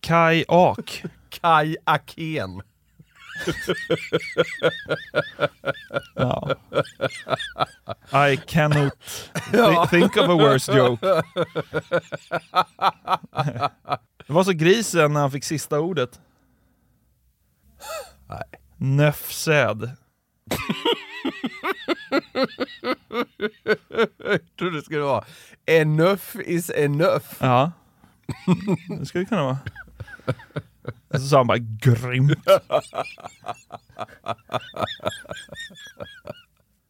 Kai Ak. Kai Akén. Ja. I cannot thi- think of a worse joke. Det var så grisen när han fick sista ordet. Nej. Nöfsäd. Jag trodde det skulle vara enough is enough. Ja. Det skulle det kunna vara. Och så sa han bara grymt.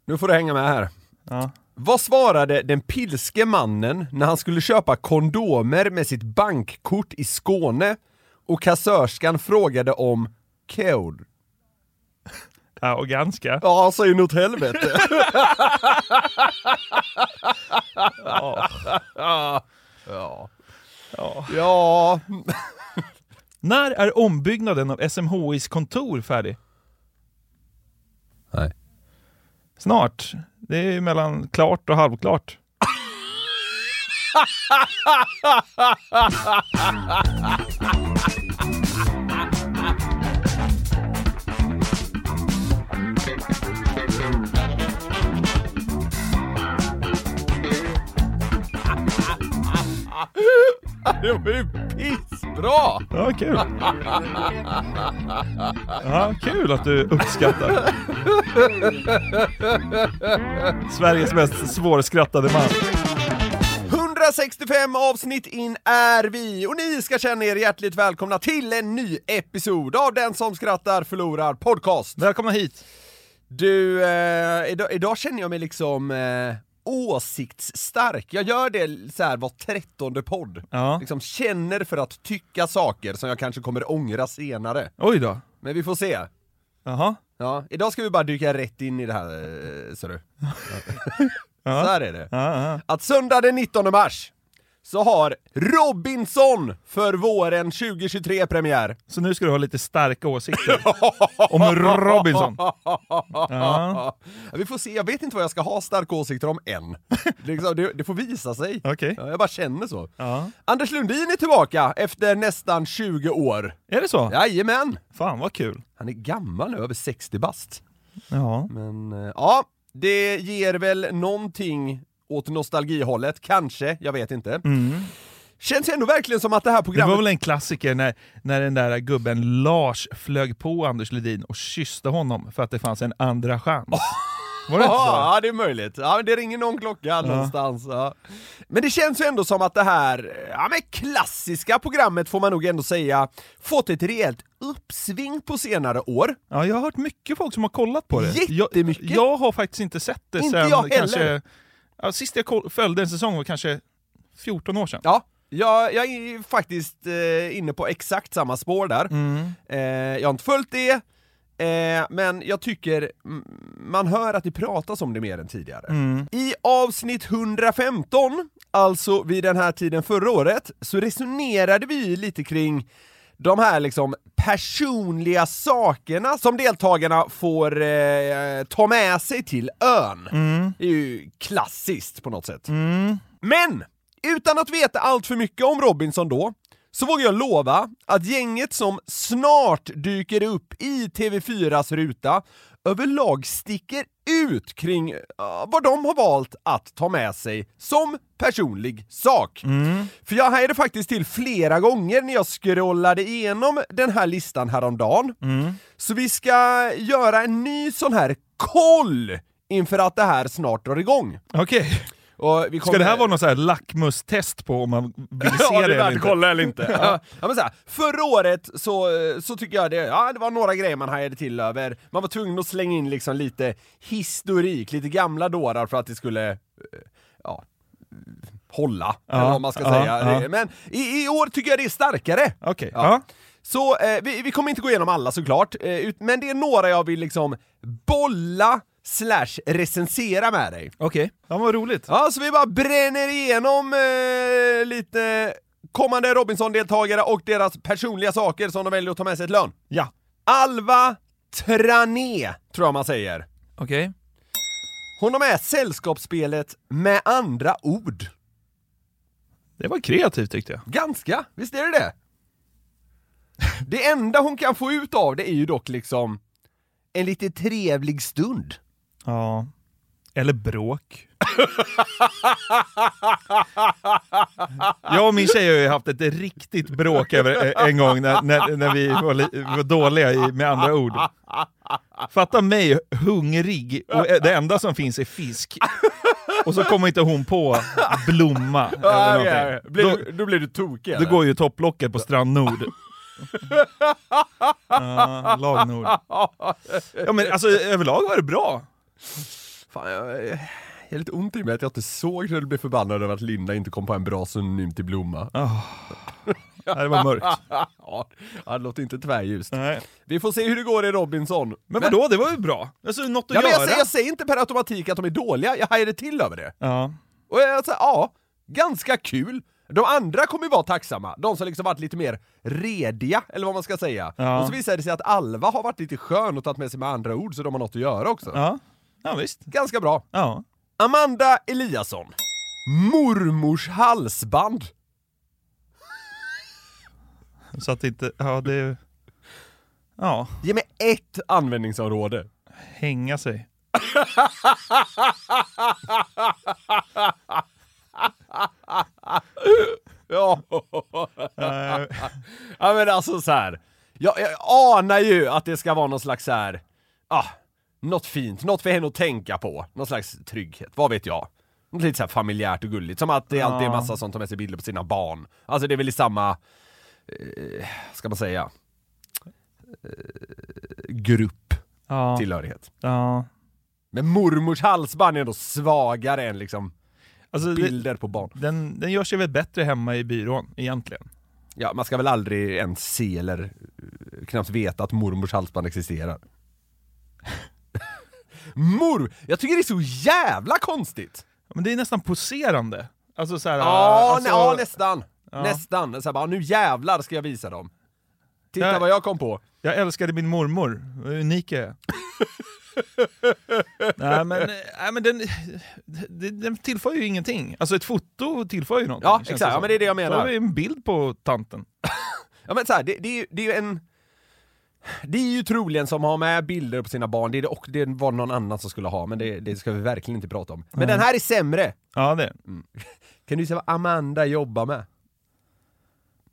Nu får du hänga med här. Ja. Vad svarade den pilske mannen när han skulle köpa kondomer med sitt bankkort i Skåne och kassörskan frågade om kod? ja, och ganska. Ja, så inåt helvete. Ja. ja. Ja. ja. När är ombyggnaden av SMHIs kontor färdig? Nej. Snart. Det är mellan klart och halvklart. Det var ju pissbra! Ja, kul. Ja, kul att du uppskattar. Sveriges mest svårskrattade man. 165 avsnitt in är vi och ni ska känna er hjärtligt välkomna till en ny episod av Den som skrattar förlorar podcast. Välkomna hit. Du, eh, idag, idag känner jag mig liksom eh, åsiktsstark. Jag gör det så här var trettonde podd. Ja. Liksom känner för att tycka saker som jag kanske kommer ångra senare. Oj då. Men vi får se. Jaha. Ja, idag ska vi bara dyka rätt in i det här, eh, ser du. Ja. Så här är det. Ja, ja. Att söndag den 19 mars så har Robinson för våren 2023 premiär. Så nu ska du ha lite starka åsikter om Robinson. Ja. Vi får se, jag vet inte vad jag ska ha starka åsikter om än. Det, liksom, det, det får visa sig. Ja, jag bara känner så. Ja. Anders Lundin är tillbaka efter nästan 20 år. Är det så? Jajamän! Fan vad kul. Han är gammal nu, över 60 bast. Ja. Men eh, ja, det ger väl någonting åt nostalgihållet, kanske, jag vet inte. Känns ändå verkligen som att det här Det programmet... var väl en klassiker när, när den där gubben Lars flög på Anders Ledin och kysste honom för att det fanns en andra chans. Var det inte så? Ja, det är möjligt. Ja, det ringer någon klocka någonstans. Ja. Men det känns ju ändå som att det här ja, men klassiska programmet får man nog ändå säga fått ett rejält uppsving på senare år. Ja, jag har hört mycket folk som har kollat på det. Jättemycket. Jag, jag har faktiskt inte sett det Inte sen kanske... Ja, sist jag följde en säsong var kanske 14 år sedan. Ja, jag, jag är faktiskt eh, inne på exakt samma spår där. Mm. Eh, jag har inte följt det, eh, men jag tycker man hör att det pratas om det mer än tidigare. Mm. I avsnitt 115, alltså vid den här tiden förra året, så resonerade vi lite kring de här liksom personliga sakerna som deltagarna får eh, ta med sig till ön. Det är ju klassiskt på något sätt. Men! Utan att veta allt för mycket om Robinson då, så vågar jag lova att gänget som snart dyker upp i TV4s ruta överlag sticker ut kring ja, vad de har valt att ta med sig som personlig sak. För jag hajade faktiskt till flera gånger när jag scrollade igenom den här listan häromdagen. Så vi ska göra en ny sån här koll inför att det här snart drar igång. Okej. Och vi Ska det här vara här lackmustest på om man vill se ja, det, det eller inte? kolla eller inte. ja. Ja, men så här, förra året så, så tycker jag det, ja, det var några grejer man hajade till över. Man var tvungen att slänga in liksom lite historik, lite gamla dårar för att det skulle, eh, ja, hålla, eller vad man ska ja, säga. ja. Men i, i år tycker jag det är starkare. Okej, Ja. ja. Så eh, vi, vi kommer inte gå igenom alla såklart, eh, ut, men det är några jag vill liksom bolla slash recensera med dig. Okej. Ja, vad roligt. Ja, så vi bara bränner igenom eh, lite kommande Robinson-deltagare och deras personliga saker som de väljer att ta med sig ett lön. Ja. Alva Trané, tror jag man säger. Okej. Hon har med sällskapsspelet Med andra ord. Det var kreativt tyckte jag. Ganska, visst är det det? Det enda hon kan få ut av det är ju dock liksom en lite trevlig stund. Ja. Eller bråk. jag och min tjej har ju haft ett riktigt bråk över en gång när, när, när vi var, li- var dåliga i, med andra ord. Fatta mig hungrig och det enda som finns är fisk. Och så kommer inte hon på blomma eller någonting. okej. Blir Då, då blir du tokig då eller? går ju topplocket på Strand Nord. Ja, lag Nord. Ja men alltså överlag var det bra. Fan, jag, jag är lite ont i mig att jag inte såg när du blev förbannad över att Linda inte kom på en bra synonym till blomma. Ja, det var mörkt. ja, det låter inte tvärljust. Nej. Vi får se hur det går i Robinson. Men vadå, det var ju bra. Alltså något att Ja, men göra. jag, säger, jag säger inte per automatik att de är dåliga, jag hajade till över det. Ja. Och jag säger, ja, ganska kul. De andra kommer ju vara tacksamma, de som liksom varit lite mer rediga, eller vad man ska säga. Ja. Och så visar det sig att Alva har varit lite skön och tagit med sig med andra ord, så de har något att göra också. Ja. Ja, visst. Ganska bra. Ja. Amanda Eliasson. Mormors halsband. Så att inte, ja det... Ja, Ge mig ett användningsområde. hänga sig. Ja. Eh, ja men alltså så här. Jag, jag anar ju att det ska vara någon slags så här. Ah, något fint, något för henne att tänka på. Någon slags trygghet, vad vet jag. Något lite så familjärt och gulligt, som att det alltid är massa som tar med sig bilder på sina barn. Alltså det är väl i samma, eh, ska man säga, eh, grupp ja, tillhörighet. ja. Men mormors halsband är ändå svagare än liksom Alltså, det, bilder på barn. den, den gör sig väl bättre hemma i byrån, egentligen. Ja, man ska väl aldrig ens se eller eh, knappt veta att mormors halsband existerar. Mor! Jag tycker det är så jävla konstigt! Men det är nästan poserande. Alltså så här, Ja, alltså, nä- ja nästan! Ja. Nästan! Så här, bara, nu jävlar ska jag visa dem. Titta Ja. vad jag kom på. Jag älskade min mormor, vad unik jag är. nej men, nej, men den, den, den tillför ju ingenting. Alltså ett foto tillför ju någonting. Ja, exakt. Ja, men det är det jag Då har menar. vi en bild på tanten. Ja men så här, det, det, är ju- det är ju en... Det är ju troligen som har med bilder på sina barn, det, är det, och det var någon annan som skulle ha, men det, det ska vi verkligen inte prata om. Men den här är sämre! Ja det. Kan du säga vad Amanda jobbar med?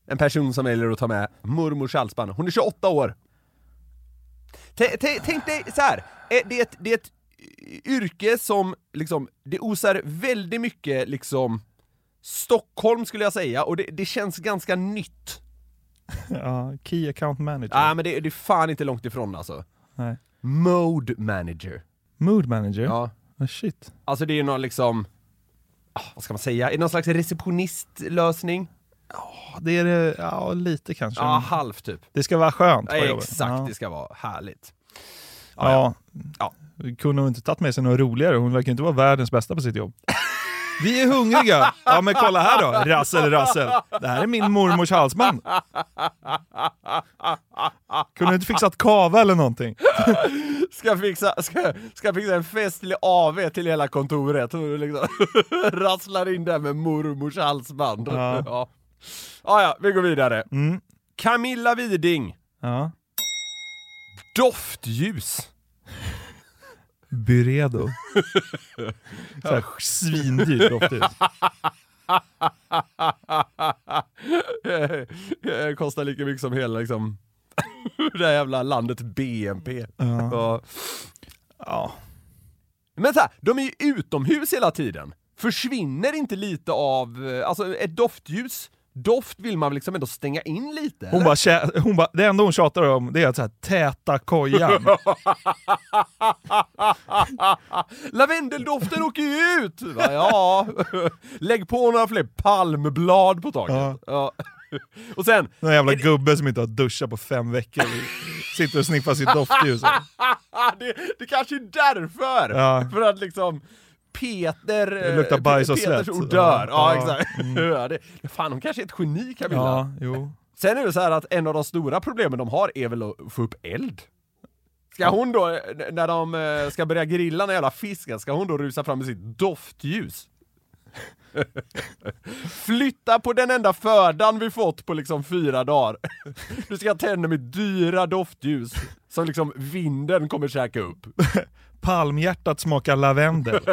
En person som väljer att ta med mormors halsband. Hon är 28 år. T- t- Tänk dig så här. eh, det är ett, det är ett yrke som liksom, det osar väldigt mycket liksom Stockholm skulle jag säga, och det, det känns ganska nytt. Ja, Key account manager. Ja men det, det är fan inte långt ifrån alltså. Nej. Mode manager. Mood manager? Ja. Ah, shit. Alltså det är ju någon liksom, ah, vad ska man säga, är det någon slags receptionistlösning? Ja, Det är det, ja lite kanske. Ja, halvt typ. Det ska vara skönt på Ja, jobbet. exakt, Ja. det ska vara härligt. Ja. Ja. Kunde hon inte tagit med sig något roligare? Hon verkar inte vara världens bästa på sitt jobb. Vi är hungriga! Ja men kolla här då, rassel rassel. Det här är min mormors halsband. Kunde du inte fixat kava eller någonting? Ska fixa, ska, ska fixa en festlig AV till hela kontoret, liksom rasslar in där med mormors halsband. Ja. Ja. Ja, ja, vi går vidare. Mm. Camilla Widing, Ja. doftljus. Byredo. Så här Svindyrt dofthus. Det kostar lika mycket som hela liksom, det här jävla landet BNP. Ja. Ja. Ja. Men så här, de är ju utomhus hela tiden. Försvinner inte lite av, eh, alltså ett doftljus, doft vill man liksom ändå stänga in lite? Hon bara, hon bara, det enda hon tjatar om det är att så här, täta kojan. Lavendeldoften åker ju ut! Va, Ja, lägg på några fler palmblad på taket. Ja. Ja. Och sen, Någon jävla gubbe som inte har duschat på fem veckor sitter och sniffar sitt doftljus. det, det kanske är därför! Ja. För att liksom Peter... Det luktar eh, bajs och Peters svett. odör. Ja, Ja, Mm. exakt. Ja, det, fan, hon kanske är ett geni Camilla. Ja, jo. Sen är det så här att en av de stora problemen de har är väl att få upp eld. Ska hon då, eh, när de eh, ska börja grilla den jävla fisken, ska hon då rusa fram med sitt doftljus? Flytta på den enda födan vi fått på liksom fyra dagar. Du ska tända med dyra doftljus som liksom vinden kommer käka upp. Palmhjärtat smakar lavendel.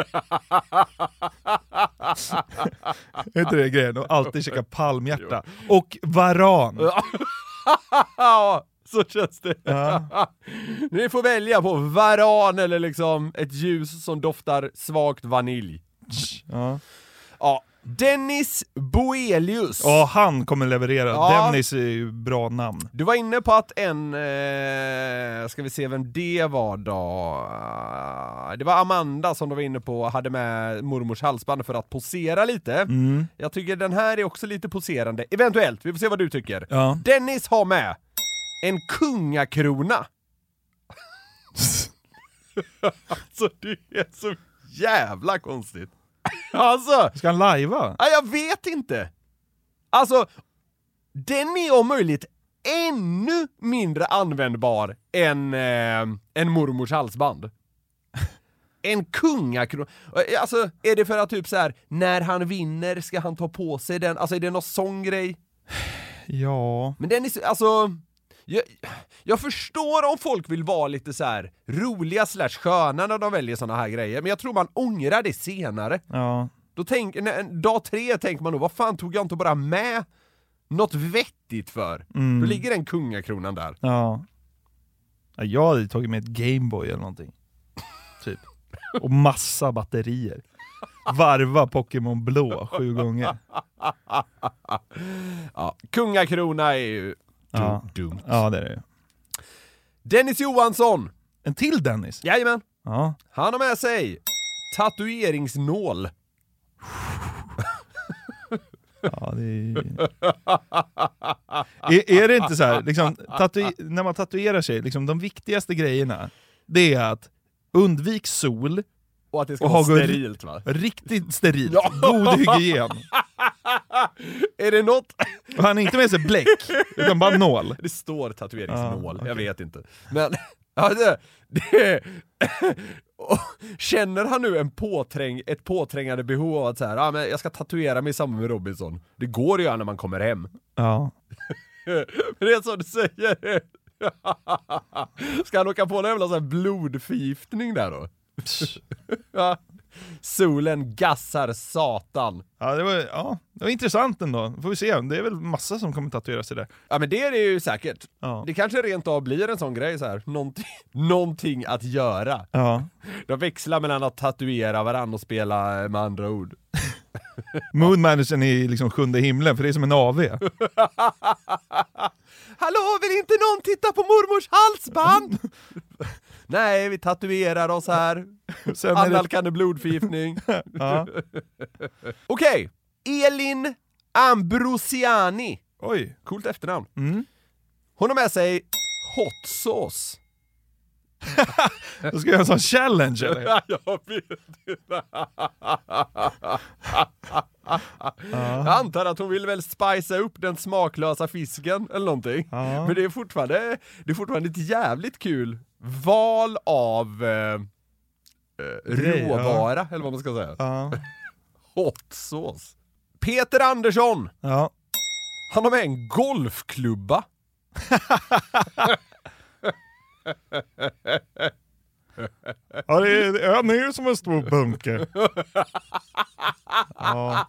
är inte det grejen? Och alltid käka palmhjärta. Och varan. Så känns det. Ja. Ni får välja på varan eller liksom ett ljus som doftar svagt vanilj. Ja. Ja, Dennis Boelius. Ja, han kommer leverera. Ja. Dennis är ju bra namn. Du var inne på att en, eh, ska vi se vem det var då? Det var Amanda som du var inne på, hade med mormors halsband för att posera lite. Mm. Jag tycker den här är också lite poserande, eventuellt, vi får se vad du tycker. Ja. Dennis har med en kungakrona. alltså det är så jävla konstigt. Alltså, Ska han lajva? Ja, jag vet inte! Alltså, den är om möjligt ännu mindre användbar än, eh, än mormors halsband. En kungakrona. Alltså, är det för att typ så här när han vinner ska han ta på sig den? Alltså är det någon sån grej? Ja. Men den är så, alltså... Jag, jag förstår om folk vill vara lite så här roliga slash sköna när de väljer såna här grejer, men jag tror man ångrar det senare. Ja. Då tänk, när, dag tre tänker man nog, vad fan tog jag inte bara med något vettigt för? Mm. Då ligger den kungakronan där. Ja. ja jag hade tagit med ett Gameboy eller någonting. Typ. Och massa batterier. Varva Pokémon blå sju gånger. Ja, kungakrona är ju Ja. dumt. Ja det är det Dennis Johansson, En till Dennis? jajamän, Ja. han har med sig tatueringsnål. Ja, det är... är, är det inte så här, liksom, när man tatuerar sig, liksom, de viktigaste grejerna, det är att undvik sol, Och att det ska Och vara sterilt va? riktigt sterilt, Ja. god hygien. Är det något? Och han har inte med sig bläck, utan bara nål. Det står tatueringsnål, Ja, jag okej. vet inte. Men, ja det... det känner han nu en påträng, ett påträngande behov av att så här, ah, men jag ska tatuera mig i samband med Robinson? Det går ju när man kommer hem. Ja. Men det är som du säger. Ska han åka på någon jävla så här blodförgiftning där då? Ja. Solen gassar satan. Ja, det var, ja, det var intressant ändå. Får vi se, det är väl massa som kommer tatuera sig där. Ja men det är det ju säkert. Ja. Det kanske rent av blir en sån grej så här. Någonting, någonting att göra. Ja. De växlar mellan att tatuera varandra och spela eh, med andra ord. Moonmanagern är liksom sjunde himlen, för det är som en AV. Hallå, vill inte någon titta på mormors halsband? Nej, vi tatuerar oss här. Annalkande blodförgiftning. ja. Okej, Elin Ambrosiani. Oj. Coolt efternamn. Mm. Hon har med sig hot sauce. Då ska jag göra en sån challenge eller? Ja, jag vet Jag antar att hon vill väl spicea upp den smaklösa fisken eller någonting. Men det är fortfarande, det är fortfarande ett jävligt kul val av eh, eh, ja. råvara, eller vad man ska säga. Ja. Hot sauce. Peter Andersson, ja. han har med en golfklubba. Ja, det är, han är ju som en stor bunke. Ja.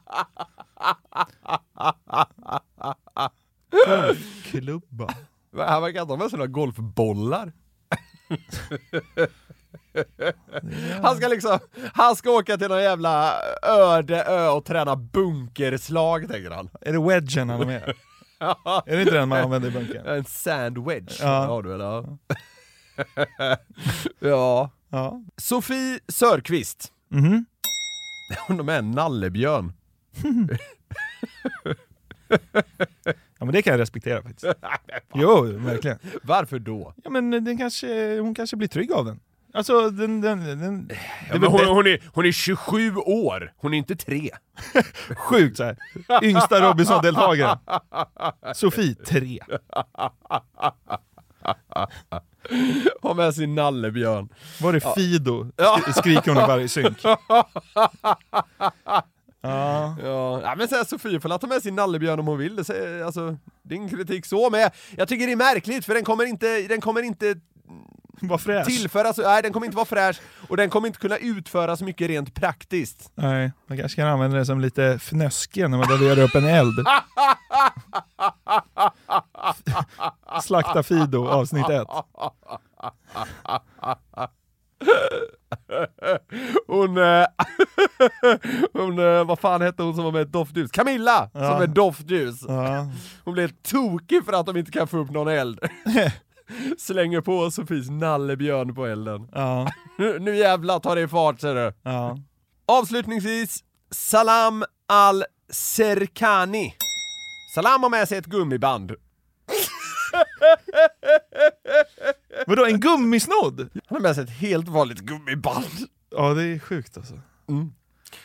Klubba. Han verkar inte ha med sig några golfbollar. Han ska liksom, han ska åka till någon jävla öde ö och träna bunkerslag tänker han. Är det wedgen han har med? Är det inte den man använder i bunkern? En sand wedge Ja. har du väl? Ja. ja. Ja. Sofie Sörqvist. Mhm. Hon är med en nallebjörn. Ja men det kan jag respektera faktiskt. Jo, verkligen. Varför då? Ja men den kanske, hon kanske blir trygg av den. Alltså den, den, den Ja, hon, hon, är, hon är 27 år, hon är inte tre. sjukt såhär. Yngsta Robinson-deltagaren. Sofie, tre. Har med sin nallebjörn. Var det Fido? Sk- skriker hon i varje synk. Ja. Ja, ja men så här, Sofie får ta med sin nallebjörn om hon vill, det, säger- alltså, är ingen kritik så, men jag, tycker det är märkligt för den kommer inte, den kommer inte Vad fräsch. tillföra, så, nej den kommer inte vara fräsch, och den kommer inte kunna utföra så mycket rent praktiskt. Nej, man kanske kan använda det som lite fnöske när man laddar upp en eld. Slakta Fido, avsnitt ett. Hon, eh, hon, eh, vad fan hette hon som var med i doftljus? Camilla! Som Ja. är doftljus. Ja. Hon blev tokig för att de inte kan få upp någon eld. Slänger på Sofies nallebjörn på elden. Ja. Nu, nu jävlar tar det fart ser du. Ja. Avslutningsvis, Salam Al-Serkani. Salam har med sig ett gummiband. Vadå, en gummisnodd? Han har med sig ett helt vanligt gummiband. Ja, det är sjukt alltså. Mm.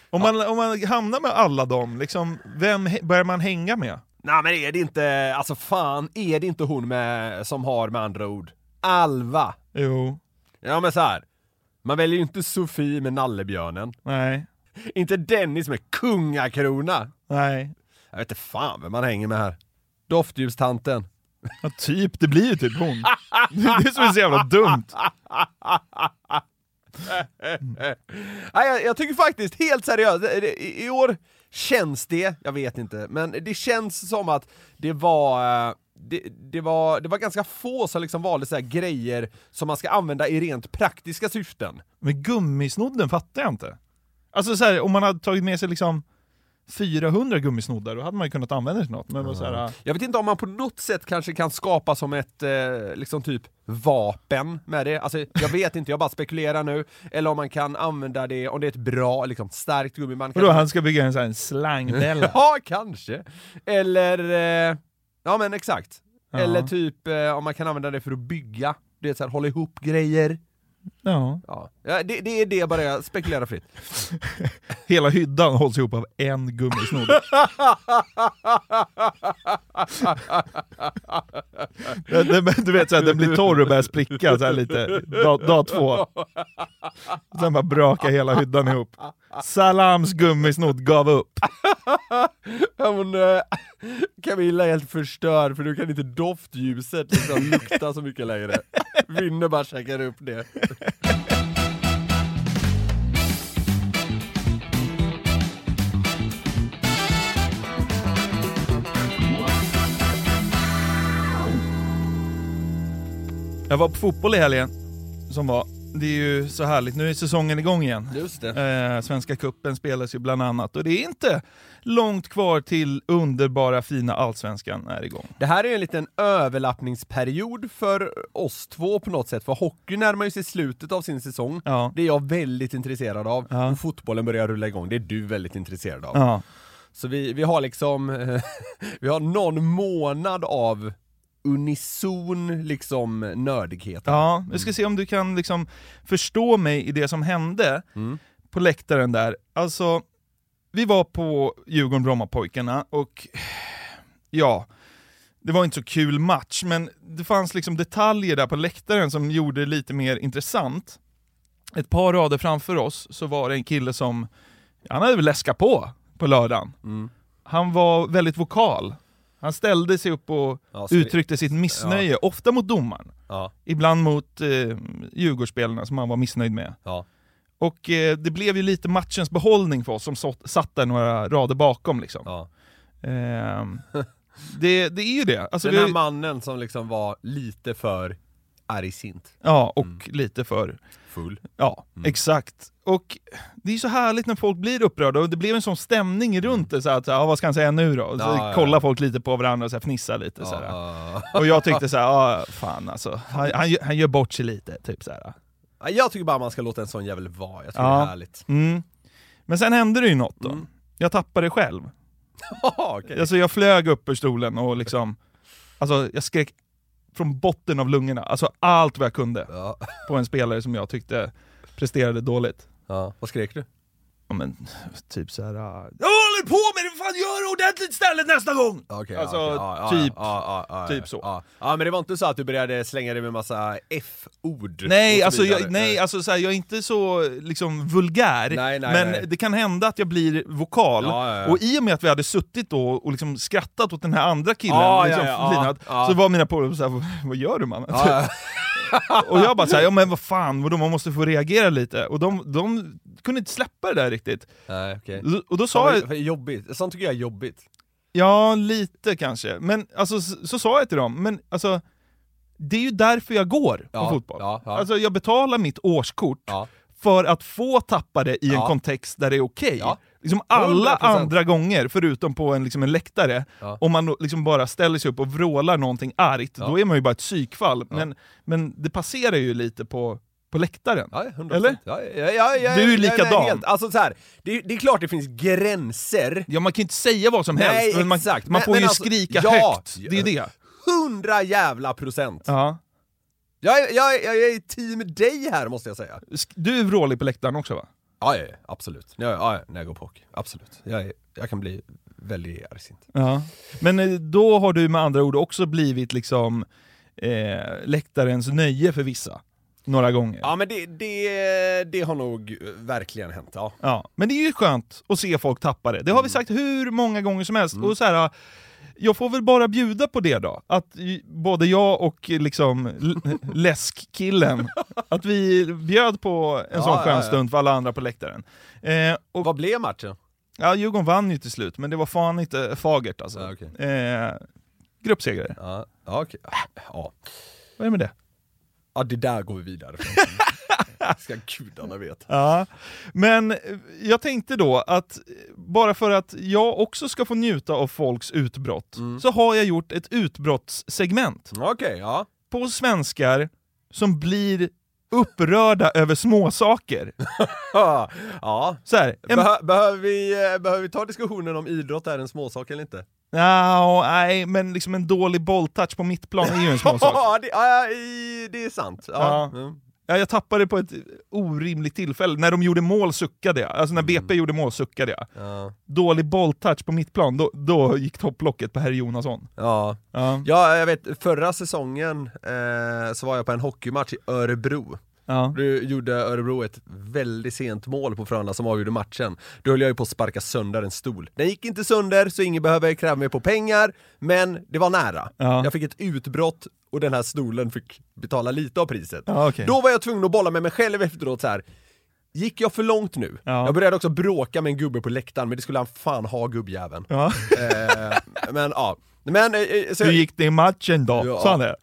Om, man, om man hamnar med alla dem, liksom, vem börjar man hänga med? Nej men är det inte, alltså fan, är det inte hon med, som har med andra ord? Alva. Jo, Ja men så här. man väljer ju inte Sofie med nallebjörnen. nej, Inte Dennis med kungakrona. nej. Jag vet inte fan vem man hänger med här. Doftljustanten. Ja, typ, det blir ju typ hon. Det är det som är så jävla dumt. Nej, jag, jag tycker faktiskt, helt seriöst, i, i år känns det, jag vet inte, men det känns som att det var, eh, det, det var, det var ganska få som liksom valde så här grejer som man ska använda i rent praktiska syften. Men gummisnodden fattar jag inte. Alltså så här, om man hade tagit med sig liksom 400 gummisnoddar, då hade man ju kunnat använda det till något. Men vad så här, Jag vet inte om man på något sätt kanske kan skapa som ett, eh, liksom typ vapen med det. Alltså jag vet inte, jag bara spekulerar nu. Eller om man kan använda det, om det är ett bra, liksom starkt gummiband. vadå, han ska bygga en sån här en slangbälla? Ja, kanske. Eller, eh, ja men exakt. Ja. Eller typ eh, om man kan använda det för att bygga, det är så här, hålla ihop grejer. Ja. Ja, det, det är det bara jag spekulerar fritt. Hela hyddan hålls ihop av en gummisnodd. Du vet såhär, den blir torr och börjar spricka så här lite, dag, dag två. Sen bara brakar hela hyddan ihop. Salams gummisnodd gav upp. Men, eh, Camilla är helt förstörd för nu kan inte doftljuset liksom lukta så mycket längre. Vinner bara käkar upp det. Jag var på fotboll i helgen, som var. Det är ju så härligt, nu är säsongen igång igen. Just det. Eh, Svenska cupen spelas ju bland annat och det är inte långt kvar till underbara fina allsvenskan är igång. Det här är en liten överlappningsperiod för oss två på något sätt, för hockey närmar ju sig slutet av sin säsong. Ja. Det är jag väldigt intresserad av, Ja. och fotbollen börjar rulla igång, det är du väldigt intresserad av. Ja. Så vi, vi har liksom, vi har någon månad av unison liksom nördighet. Ja, vi ska se om du kan liksom förstå mig i det som hände Mm. på läktaren där. Alltså, vi var på Djurgården-Brommapojkarna och ja, det var inte så kul match, men det fanns liksom detaljer där på läktaren som gjorde det lite mer intressant. Ett par rader framför oss så var det en kille som, han hade väl läskat på på lördagen. Mm. Han var väldigt vokal. Han ställde sig upp och Ja, uttryckte sitt missnöje, ofta mot domaren. Ja, Ibland mot eh, Djurgårdsspelarna som han var missnöjd med. ja. Och eh, det blev ju lite matchens behållning för oss som så, satt där några rader bakom. Liksom. ja. Ehm, det, det är ju det. Alltså, Den vi, här har- mannen som liksom var lite för argsint. ja, och Mm. lite för... Full. Ja, Mm. exakt. Och det är så härligt när folk blir upprörda, och det blev en sån stämning runt det, så att, ja, vad ska han säga nu då? Så Ja, ja, ja. kollar folk lite på varandra och så här, fnissar lite. Så. Och jag tyckte så här, ja fan alltså, han, han, gör- han gör bort sig lite, typ så här. Ja, Jag tycker bara man ska låta en sån jävel vara, jag tycker det är härligt. Mm. Men sen hände det ju något då. Mm. Jag tappade det själv. Okej. Alltså jag flög upp ur stolen och liksom, alltså jag skrek från botten av lungorna, alltså allt vad jag kunde Ja. på en spelare som jag tyckte presterade dåligt. ja. Vad skrek du? Ja men, typ såhär... Jag håller på med det, fan gör det ordentligt istället nästa gång! Okej, Alltså, okej. ja, typ- ja, ja, typ så. Ja. men det var inte så att du började slänga dig med massa F-ord? Nej, alltså, jag, nej alltså så här, jag är inte så liksom vulgär, Nej, nej, men nej. det kan hända att jag blir vokal, Ja, ja, ja. och i och med att vi hade suttit då och liksom skrattat åt den här andra killen, liksom, flinat, så var mina polare såhär, "Vad- vad gör du mannen? Ja, ja. Och jag bara såhär, ja men vad fan, vadå, man måste få reagera lite. Och de, de kunde inte släppa det där riktigt. Nej, okej. Och då sa jag, Fan, vad Jobbigt, sånt tycker jag är jobbigt. ja lite kanske, men alltså så, så sa jag till dem, men alltså det är ju därför jag går på Ja, fotboll. ja, ja. Alltså jag betalar mitt årskort Ja. För att få tappa det i en Ja. kontext där det är okej. Ja. Liksom alla 100%. andra gånger, förutom på en, liksom en läktare, Ja. om man liksom bara ställer sig upp och vrålar någonting argt, då är man ju bara ett psykfall. Men, men det passerar ju lite på, på läktaren. Ja, 100%. Eller? Ja, ja, ja, ja, Du är ja, likadan. helt. Alltså så här, det, det är klart det finns gränser. Ja, man kan inte säga vad som helst, Nej, men man, exakt. man får men ju alltså, skrika högt. Det är ju det. Hundra jävla procent. Ja. Jag, är- jag, är- jag är i team dig här måste jag säga. Du är vrålig på läktaren också va? Ja, ja, ja absolut. Ja, ja, när jag går på hockey. Absolut. Jag, jag kan bli väldigt argsint. Ja. Men eh, då har du med andra ord också blivit liksom eh, läktarens nöje för vissa. Några gånger. Ja men det, det, det har nog verkligen hänt, ja. Ja, men det är ju skönt att se folk tappa det. Det har vi sagt hur många gånger som helst. Och så här, jag får väl bara bjuda på det då. Att både jag och liksom läskkillen, att vi bjöd på en Ja, sån ja, skön ja. stund för alla andra på läktaren. Eh, och, Vad blev matchen? ja, Djurgården vann ju till slut, men det var fan inte fagert alltså. Ja, okej. eh, gruppsegrare. Ja, ja okej. Ja. Vad är det med det? ja, det där går vi vidare. Ska gudarna veta. Ja, men jag tänkte då att bara för att jag också ska få njuta av folks utbrott, Mm. så har jag gjort ett utbrottssegment Okej, ja. på svenskar som blir upprörda över småsaker. ja. Så här, en, Behö, behöver, vi, eh, behöver vi ta diskussionen om idrott är en småsak eller inte? Nja, nej, men liksom en dålig bolltouch på mittplan är ju en småsak. Ja, det, det är sant. Ja. Ja. Mm. Ja, jag tappade på ett orimligt tillfälle. När de gjorde mål suckade jag. Alltså när BP gjorde mål suckade jag. Ja. Dålig bolltouch på mittplan, då, då gick topplocket på herr Jonasson. Ja. Ja. ja, jag vet, förra säsongen eh, så var jag på en hockeymatch i Örebro. Ja. Då gjorde Örebro ett väldigt sent mål på Frölunda som avgjorde matchen. Då höll jag ju på att sparka sönder en stol. Den gick inte sönder, så ingen behöver kräva mig på pengar, men det var nära. Ja. Jag fick ett utbrott och den här stolen fick betala lite av priset. Ja, okej. Då var jag tvungen att bolla med mig själv efteråt så här. Gick jag för långt nu? Ja. Jag började också bråka med en gubbe på läktaren, men det skulle han fan ha gubbjäveln. Ja. eh, men ja. Men, eh, eh, så Hur gick det i matchen då? Ja. Sa han det?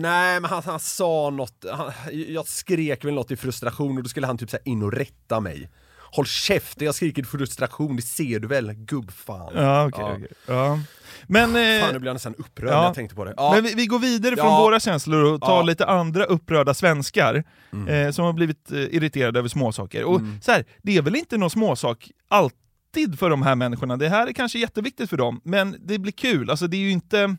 Nej men han, han sa något, han, jag skrek väl något i frustration och då skulle han typ så in och rätta mig. Håll käften, jag skriker i frustration, det ser du väl gubbfan. Ja, okej. Ja. okej. Ja. Men, eh, Fan nu blir jag nästan upprörd ja. när jag tänkte på det. Ja. men vi, vi går vidare från våra känslor och tar lite andra upprörda svenskar Mm. eh, som har blivit eh, irriterade över småsaker. Och så här, det är väl inte någon småsak alltid för de här människorna. Det här är kanske jätteviktigt för dem, men det blir kul. Alltså det är ju inte...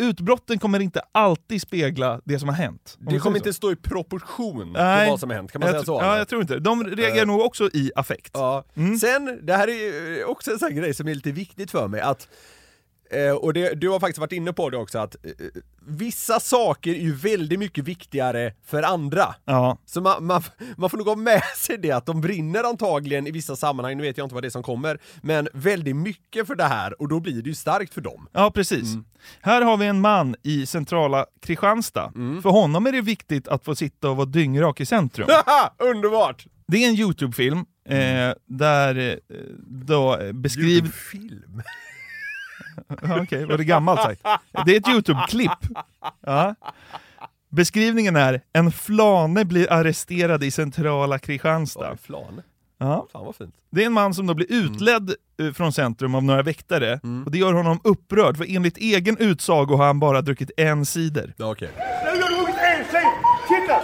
Utbrotten kommer inte alltid spegla det som har hänt. det kommer så. inte stå i proportion Nej. till vad som har hänt, kan man jag säga så? Ja, jag tror inte. De reagerar Eh. nog också i affekt. Ja. Mm. Sen, det här är också en sån grej som är lite viktigt för mig, att Eh, och det, du har faktiskt varit inne på det också att eh, vissa saker är ju väldigt mycket viktigare för andra. Ja, Så man, man, man får nog ha med sig det att de brinner antagligen i vissa sammanhang, nu vet jag inte vad det är som kommer, men väldigt mycket för det här och då blir det ju starkt för dem. ja precis. Här har vi en man i centrala Kristianstad. För honom är det viktigt att få sitta och vara dyngrak i centrum. Underbart! Det är en YouTube-film eh, där eh, då eh, beskriv... Okej, var det gammalt sagt? Det är ett YouTube-klipp. Ja. Beskrivningen är en flane blir arresterad i centrala Kristianstad. Oj, flan. Ja. Fan vad fint. Det är en man som då blir utledd eh, från centrum av några väktare och det gör honom upprörd för enligt egen utsago har han bara druckit en cider. Ja. Nu har dragit en sil! Titta!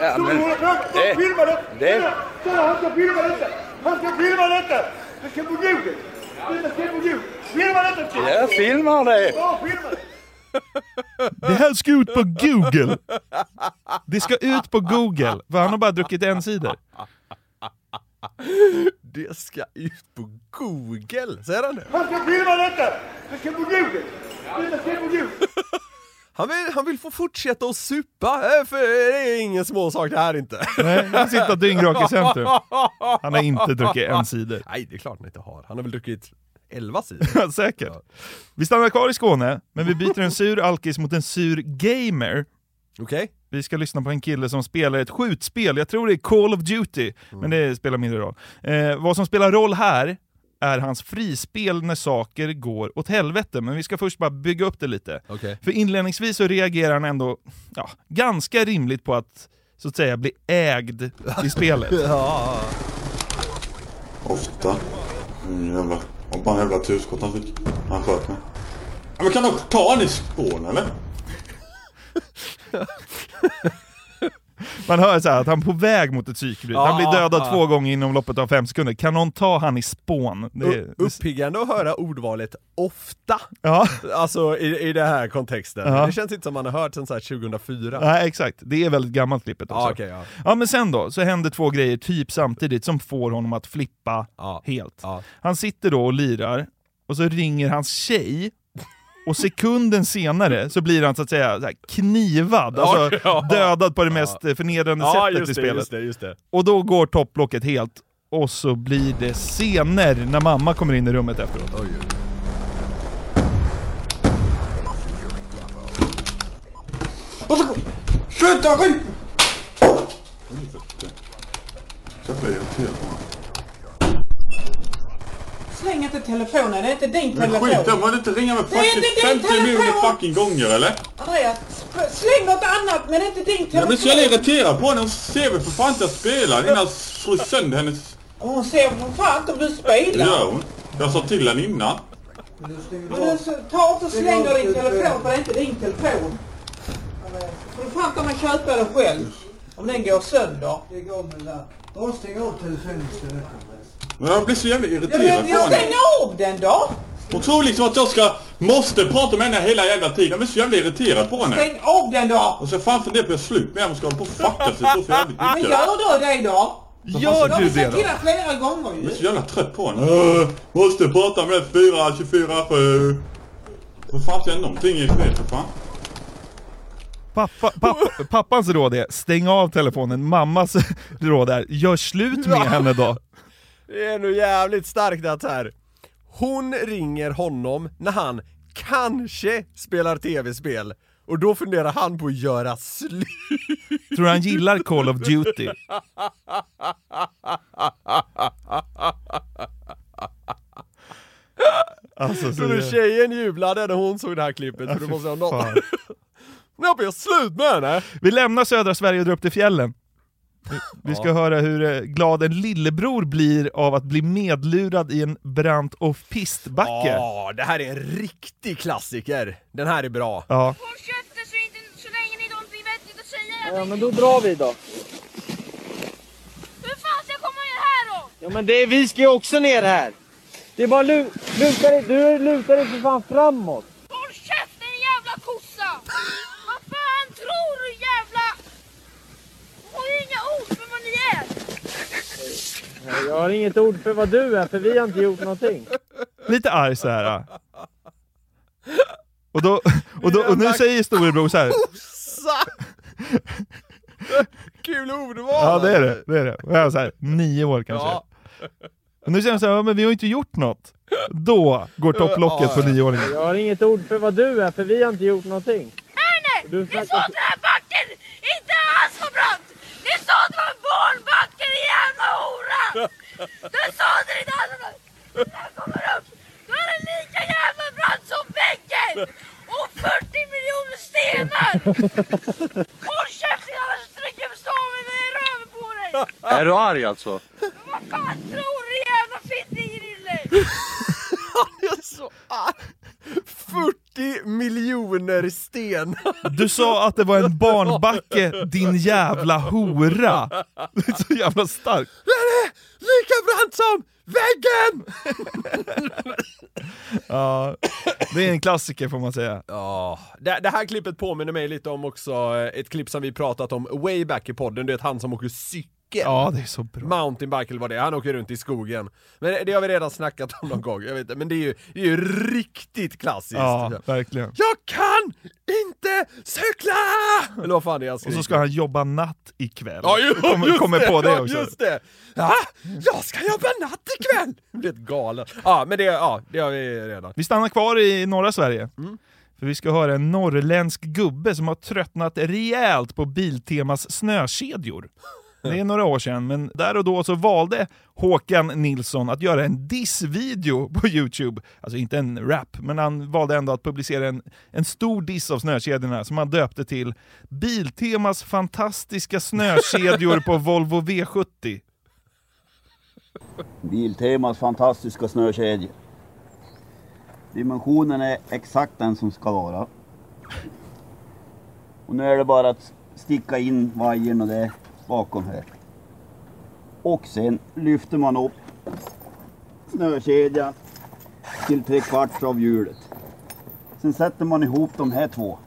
Ja, men... Det... Filma det! Det... Kolla, han ska filma detta! Han ska filma detta! Det ska på Google! Jag filmar filma det! Det här ska ut på Google! Det ska ut på Google, för han har bara druckit en cider. Det ska ut på Google, säger han det? Han ska filma detta! Det ska på Google! Det ska på Google! Han vill, han vill få fortsätta att supa, eh, för det är ingen små sak det här inte. Nej, han sitter dyngrak i centrum. Han har inte druckit en cider. Nej, det är klart han inte har. Han har väl druckit 11 sidor. Säkert. Vi stannar kvar i Skåne, men vi byter en sur alkis mot en sur gamer. Okej? Vi ska lyssna på en kille som spelar ett skjutspel, jag tror det är Call of Duty, men det spelar mindre roll. Eh, vad som spelar roll här är hans frispel när saker går åt helvete, men vi ska först bara bygga upp det lite. Okej. För inledningsvis så reagerar han ändå ja, ganska rimligt på att så att säga bli ägd i spelet. Ja. Ofta. Jävla, och bara en jävla tuskott han fick. Han sköt mig. Men kan de ta han i spån eller? Man hör så att han är på väg mot ett psykbryt. Han blir dödad två gånger inom loppet av fem sekunder. Kan någon ta han i spån? Det, Uppiggande att höra ordvalet ofta, ja, alltså i, i den här kontexten. Ja. Det känns inte som man har hört här 2004. nej, exakt. Det är väldigt gammalt klippet också. Ja, okej, ja. Ja men sen då, så händer två grejer typ samtidigt som får honom att flippa helt. Han sitter då och lirar, och så ringer hans tjej, och sekunden senare så blir han så att säga så här knivad, alltså ja. dödad på det mest eh, förnedrande Ja, sättet i just det, spelet. just det, just det. Och då går topplocket helt, och så blir det scener när mamma kommer in i rummet efteråt. Sluta skit! Jag blir irriterad på honom. Släng inte telefonen, det är inte din Men telefon. skit, jag måste inte ringa med Det är inte din 50 miljoner fucking gånger eller? Andreas, släng något annat men inte din Jag telefon. blir så jävla irriterad på henne. Hon ser väl för fan inte jag spelar innan jag slår sönder hennes... Hon ser för fan inte om du Det spelar. gör hon. Jag sa till henne innan. Men du, så- ta inte och släng din telefon för det är inte din telefon. Får du fan ta mig köpa det själv. Om den går sönder. Lägg av med det där. Bara stäng av telefonen istället. Men jag blir så jävla Ja, irriterad men på jag henne. stänger av den då. Hon tror liksom att jag ska... Måste prata med henne hela jävla tiden. Jag blir så jävla irriterad på henne. Stäng av den då. Och så fan funderar på att slut med henne. Hon ska hålla på och fucka sig så för jävligt Men mycket. gör då det då. Gör Jag du det då? dig flera gånger Jag ju. är så jävla trött på henne. Äh, måste prata med 4, 24, 7. Vad fan säger någonting i det för fan? Pappa, pappa, pappans råd är stäng av telefonen, mammas råd är gör slut med henne då. Det är nog jävligt starkt att här. hon ringer honom när han kanske spelar tv-spel och då funderar han på att göra slut. Tror han gillar Call of Duty? Alltså, så Tror du tjejen jublade när hon såg det här klippet? För du måste ha något. Nu har jag slut med henne! Vi lämnar södra Sverige och drar upp till fjällen. Vi- ska höra hur eh, glad en lillebror blir av att bli medlurad i en brant off-pistbacke. Ja, det här är en riktig klassiker. Den här är bra. Ja. Håll käften så, inte, så länge ni inte har någonting vettigt att säga. Ja, men då drar vi då. Hur fan ska jag komma ner här då? Ja, men det, vi ska ju också ner här. Det är bara lu, luta dig, du lutar dig för fan framåt. Håll käften din jävla kossa! Vad fan tror du jävla... Du har ju inga ord för vad ni är. Jag har inget ord för vad du är, för vi har inte gjort någonting. Lite arg så här. Och, då, och, då, och nu säger storebror så här. Kul ordval! Ja det är det, det är det. Och jag var så här, nio år kanske. Ja. Och nu säger han så här, ja, men vi har ju inte gjort något. Då går topplocket på nioåringen. Jag har inget ord för vad du är, för vi har inte gjort någonting. Nej, Du ni sa snackar- att den här backen inte alls var brant! Ni sa att det var en barnbacke, hora! Det sa inte alls! När den kommer upp, då är den lika jävla brant som väggen! Och 40 miljoner stenar! Håll käften annars trycker jag staven i röven på dig! Är du arg alltså? Vad fan tror du jävla fittingrille? Jag är så arg. 40 miljoner stenar! Du sa att det var en barnbacke, din jävla hora! Det är så jävla starkt. Den är lika brant som väggen! Ja, det är en klassiker får man säga. Ja, det, det här klippet påminner mig lite om också eh, ett klipp som vi pratat om way back i podden, du vet han som åker cykel. Ja, det är så bra. Mountainbike eller vad det är, han åker runt i skogen. Men det har vi redan snackat om någon gång, jag vet inte, men det är ju, det är ju riktigt klassiskt. Ja, verkligen. Jag kan inte cykla! Eller vad fan det är han Och så ska han jobba natt ikväll. Ja, ju, kommer, just kommer på det också. just det! Ja, jag ska jobba natt ikväll! Det är galen. Ja, men det, ja, det har vi redan. Vi stannar kvar i norra Sverige. Mm. För vi ska höra en norrländsk gubbe som har tröttnat rejält på Biltemas snökedjor. Det är några år sedan, men där och då så valde Håkan Nilsson att göra en dissvideo på Youtube. Alltså inte en rap, men han valde ändå att publicera en, en stor diss av snökedjorna som han döpte till Biltemas fantastiska snökedjor på Volvo V70. Biltemas fantastiska snökedjor. Dimensionen är exakt den som ska vara. Och nu är det bara att sticka in vajern och det bakom här. Och sen lyfter man upp snökedjan till tre kvarts av hjulet. Sen sätter man ihop de här två.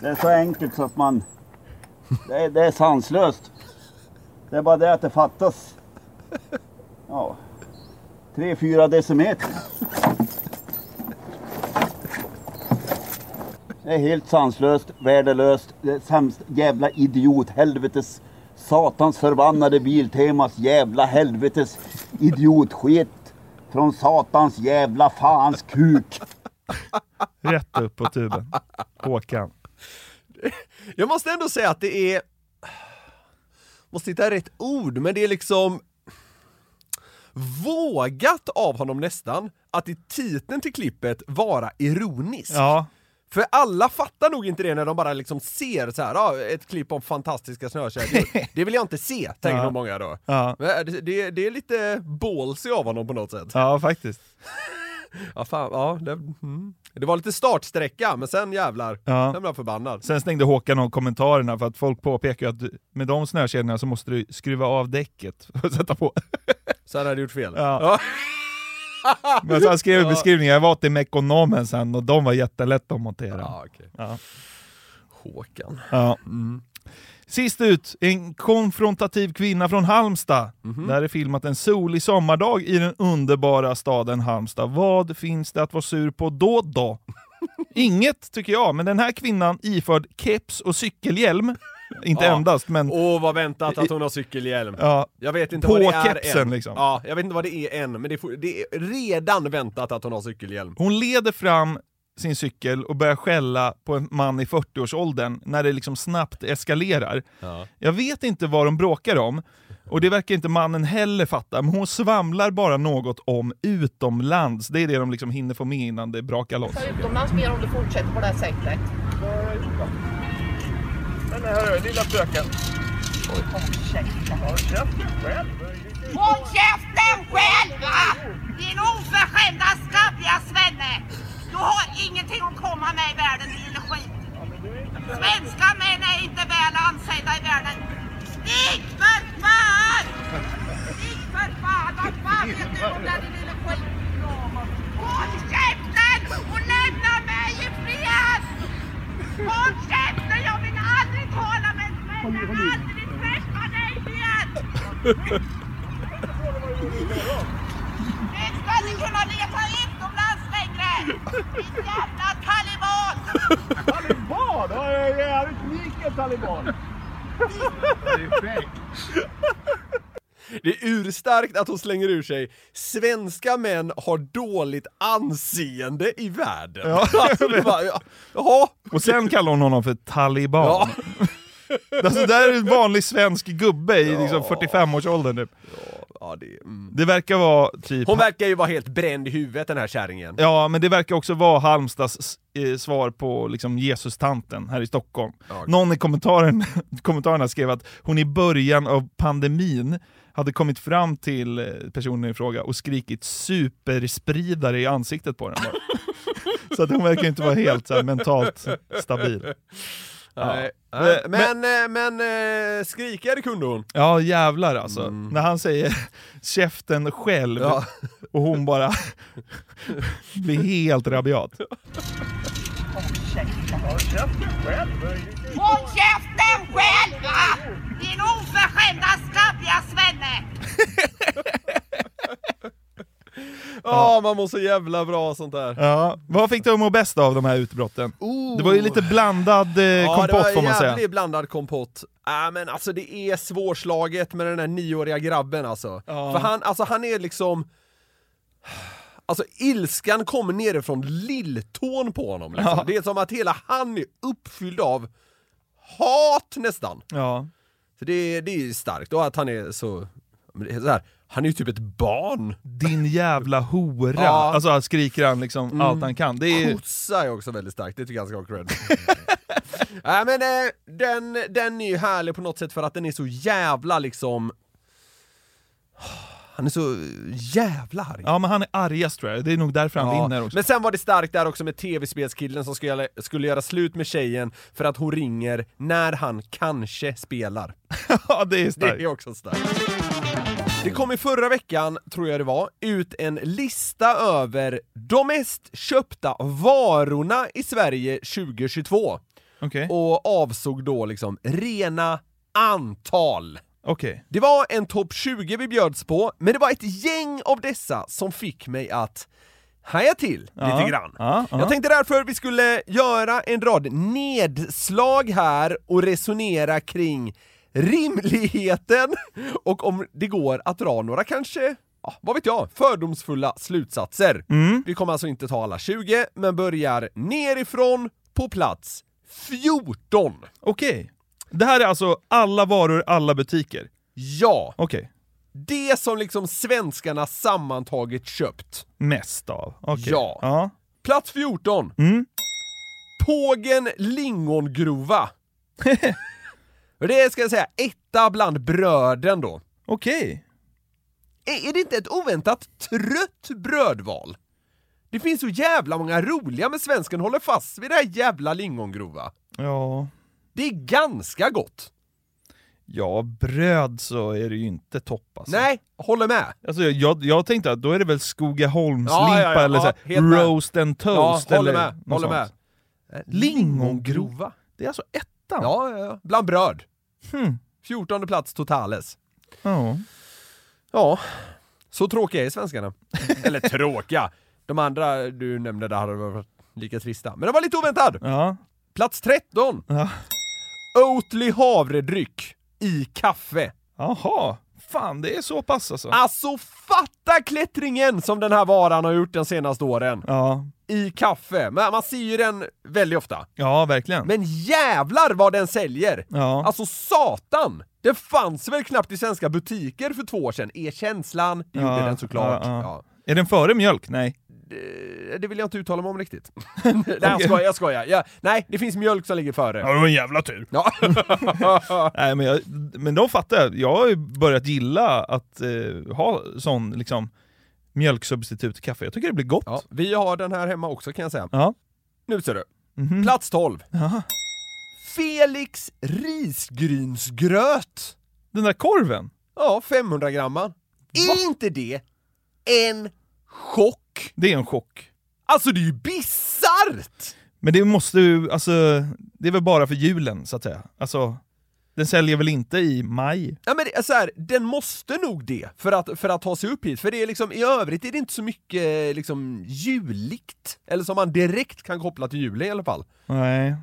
Det är så enkelt så att man... Det är, det är sanslöst. Det är bara det att det fattas ja, 3-4 decimeter. Det är helt sanslöst, värdelöst, sämst, jävla idiot, helvetes, satans förbannade Biltemas jävla helvetes idiotskit från satans jävla fans kuk. Rätt upp på tuben. Håkan. Jag måste ändå säga att det är... Måste hitta rätt ord, men det är liksom vågat av honom nästan att i titeln till klippet vara ironisk. Ja. För alla fattar nog inte det när de bara liksom ser så här, ah, ett klipp om fantastiska snökedjor. det vill jag inte se, tänker Ja. nog många då. Ja. Men det, det, är lite ballsy av honom på något sätt. Ja, faktiskt. Ja, fan, ja, det, mm. det var lite startsträcka, men sen jävlar, Ja. sen blev jag förbannad. Sen stängde Håkan av kommentarerna för att folk påpekar att du- med de snökedjorna så måste du skruva av däcket att sätta på. Så han hade gjort fel. Ja. Men så han skrev Ja. beskrivningen, jag var till Mekonomen sen och de var jättelätta att montera. Ja, okej. Ja. Håkan. Ja. Mm. Sist ut, en konfrontativ kvinna från Halmstad. Mhm. Där är filmat en solig sommardag i den underbara staden Halmstad. Vad finns det att vara sur på då då? Inget tycker jag, men den här kvinnan iförd keps och cykelhjälm, inte Ja. endast men... Åh vad väntat att hon har cykelhjälm. Ja, Jag vet inte på vad det är kepsen än. liksom. Ja, jag vet inte vad det är än, men det är, det är redan väntat att hon har cykelhjälm. Hon leder fram sin cykel och börjar skälla på en man i 40-årsåldern när det liksom snabbt eskalerar. Ja. Jag vet inte vad de bråkar om, och det verkar inte mannen heller fatta, men hon svamlar bara något om utomlands. Det är det de liksom hinner få med innan det brakar loss. utomlands mer om du fortsätter på det här sättet. Den här lilla fröken. Håll käften själv va! Din oförskämda skabbiga svenne! Du har ingenting att komma med i världen din lille skit! Svenska män är inte väl ansedda i världen! Stick för fan! Stick för fan! Vad fan vet du om det din lille skit? Håll käften och lämna mig i fred! Håll käften! Jag vill aldrig tala med en svenne! Aldrig träffa dig igen! Nu ska ni kunna leta utomlands längre! Din jävla taliban! Taliban? Ja, jag är jävligt mycket taliban. Det är urstarkt att hon slänger ur sig “Svenska män har dåligt anseende i världen”. Ja. Alltså, det bara, ja, jaha. Och sen kallar hon honom för taliban. Alltså, det här är en vanlig svensk gubbe i liksom 45-årsåldern typ. Ja, det, mm. Det verkar vara typ... Hon verkar ju vara helt bränd i huvudet den här kärringen. Ja, men det verkar också vara Halmstads eh, svar på liksom Jesus-tanten här i Stockholm. Någon i kommentaren, kommentarerna skrev att hon i början av pandemin hade kommit fram till eh, personen i fråga och skrikit superspridare i ansiktet på den. så att hon verkar inte vara helt så mentalt stabil. Nej. Ja. Nej, Men- Men, men, men eh, skrikigare kunde hon. Ja jävlar alltså. När han säger käften själv Ja. och hon bara blir helt rabiat. Håll käften själv! Din oförskämda skabbiga svenne! Ja, man mår så jävla bra sånt där. Ja. Vad fick du att må bäst av de här utbrotten? Det var ju lite blandad eh, Ja, kompott det var får man säga. jävligt blandad kompott. Äh, men alltså det är svårslaget med den där nioåriga grabben alltså. Ja. För han, alltså han är liksom... Alltså ilskan kommer nerifrån lilltån på honom liksom. Ja. Det är som att hela han är uppfylld av hat nästan. Ja. Så det, det är starkt, och att han är så... det så här, han är ju typ ett barn. Din jävla hora! Ja. Alltså skriker han liksom Mm. allt han kan. Det är Kossa är också väldigt starkt, det tycker jag han ska ha cred. Nej men eh, den, den är ju härlig på något sätt för att den är så jävla liksom... Han är så jävla arg. Ja men han är argast tror jag, det är nog därför han Ja, vinner också. Men sen var det starkt där också med tv-spelskillen som skulle, skulle göra slut med tjejen för att hon ringer när han kanske spelar. ja det är Det starkt. är också starkt. Det kom i förra veckan, tror jag det var, ut en lista över de mest köpta varorna i Sverige 2022. Okej. Och avsåg då liksom rena antal. Okej. Det var en topp 20 vi bjöds på, men det var ett gäng av dessa som fick mig att haja till Ja, lite grann. ja, ja. Jag tänkte därför vi skulle göra en rad nedslag här och resonera kring rimligheten och om det går att dra några kanske, ja, vad vet jag, fördomsfulla slutsatser. Mm. Vi kommer alltså inte ta alla 20, men börjar nerifrån på plats 14. Okej. Det här är alltså alla varor, alla butiker? Ja! Okej. Det som liksom svenskarna sammantaget köpt. Mest av? Okej. Ja. ja. Plats 14. Mm. Pågen lingongrova. Och det är, ska jag säga, etta bland bröden då. Okej. Är, är det inte ett oväntat trött brödval? Det finns så jävla många roliga, men svensken håller fast vid det här jävla lingongrova. Ja. Det är ganska gott. Ja, bröd så är det ju inte topp alltså. Nej, håller med. Alltså, jag, jag tänkte att då är det väl Skogaholmslimpa Ja, ja, ja, eller så här, roast and toast Ja, håller eller med, något håller med. Lingongrova? Det är alltså ettan? Ja, ja, ja. Bland bröd. Hmm. 14 plats totales. Ja. Ja, så tråkiga är svenskarna. Eller tråkiga. De andra du nämnde där hade varit lika trista. Men det var lite oväntad. Ja. Plats 13. Ja. Oatly havredryck i kaffe. Jaha, fan det är så pass alltså? Alltså fatta klättringen som den här varan har gjort de senaste åren. Ja. I kaffe. Men man ser ju den väldigt ofta. Ja, verkligen. Men jävlar vad den säljer! Ja. Alltså satan! Det fanns väl knappt i svenska butiker för två år sedan, är känslan. Det gjorde Ja, den såklart. ja, Ja. Är den före mjölk? Nej. Det, det vill jag inte uttala mig om riktigt. nej jag skojar, jag skojar. Ja, nej, det finns mjölk som ligger före. Ja, det var en jävla tur. Ja. Nej, men, jag, men de fattar jag. Jag har ju börjat gilla att eh, ha sån liksom mjölksubstitut till kaffe. Jag tycker det blir gott. Ja, vi har den här hemma också kan jag säga. Ja. Nu ser du. Mhm. Plats 12. Jaha. Felix risgrynsgröt. Den där korven? Ja, 500 gram. Är inte det en chock? Det är en chock. Alltså det är ju bisarrt! Men det måste ju, alltså, det är väl bara för julen så att säga. Alltså, Den säljer väl inte i maj? Ja men det så här, den måste nog det för att, för att ta sig upp hit, för det är liksom, i övrigt är det inte så mycket liksom juligt, eller som man direkt kan koppla till julen i alla fall. Nej.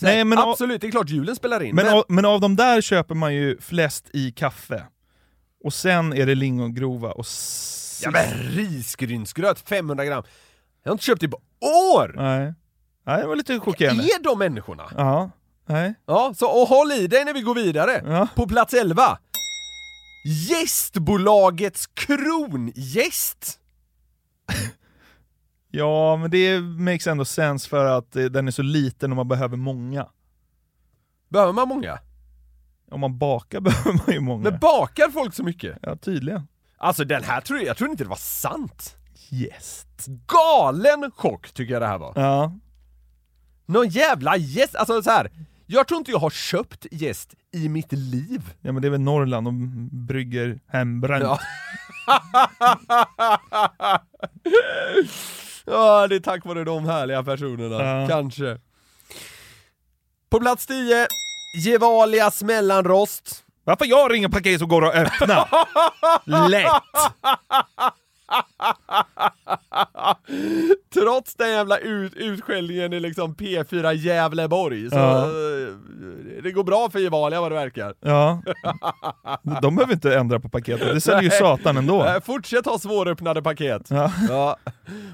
Så Nej men, av, absolut, det är klart julen spelar in, men, men, av, men av de där köper man ju flest i kaffe. Och sen är det lingongrova och... s- ja men risgrynsgröt 500 gram, jag har inte köpt det på år! Nej. Nej, det var lite chockerande. Är de människorna? Ja. Nej. Ja, så och håll i dig när vi går vidare. Ja. På plats 11. Gästbolagets krongäst. Ja, men det makes ändå sense för att eh, den är så liten och man behöver många. Behöver man många? Om man bakar behöver man ju många. Men bakar folk så mycket? Ja, tydligen. Alltså den här tror jag, jag trodde inte det var sant. Gäst. Galen chock tycker jag det här var. Ja. Någon jävla gäst, alltså så här. Jag tror inte jag har köpt gäst i mitt liv. Ja men det är väl Norrland, de brygger hembränt. Ja. ja, det är tack vare de härliga personerna, Ja. kanske. På plats 10, Gevalias mellanrost. Varför jag ringer paket som går att öppna? Lätt! Trots den jävla ut, utskällningen i liksom P4 Gävleborg, så Ja. eh, det går bra för Gevalia vad det verkar. Ja. De behöver inte ändra på paketet, det säljer ju satan ändå. Eh, Fortsätt ha svåröppnade paket. Ja. Ja.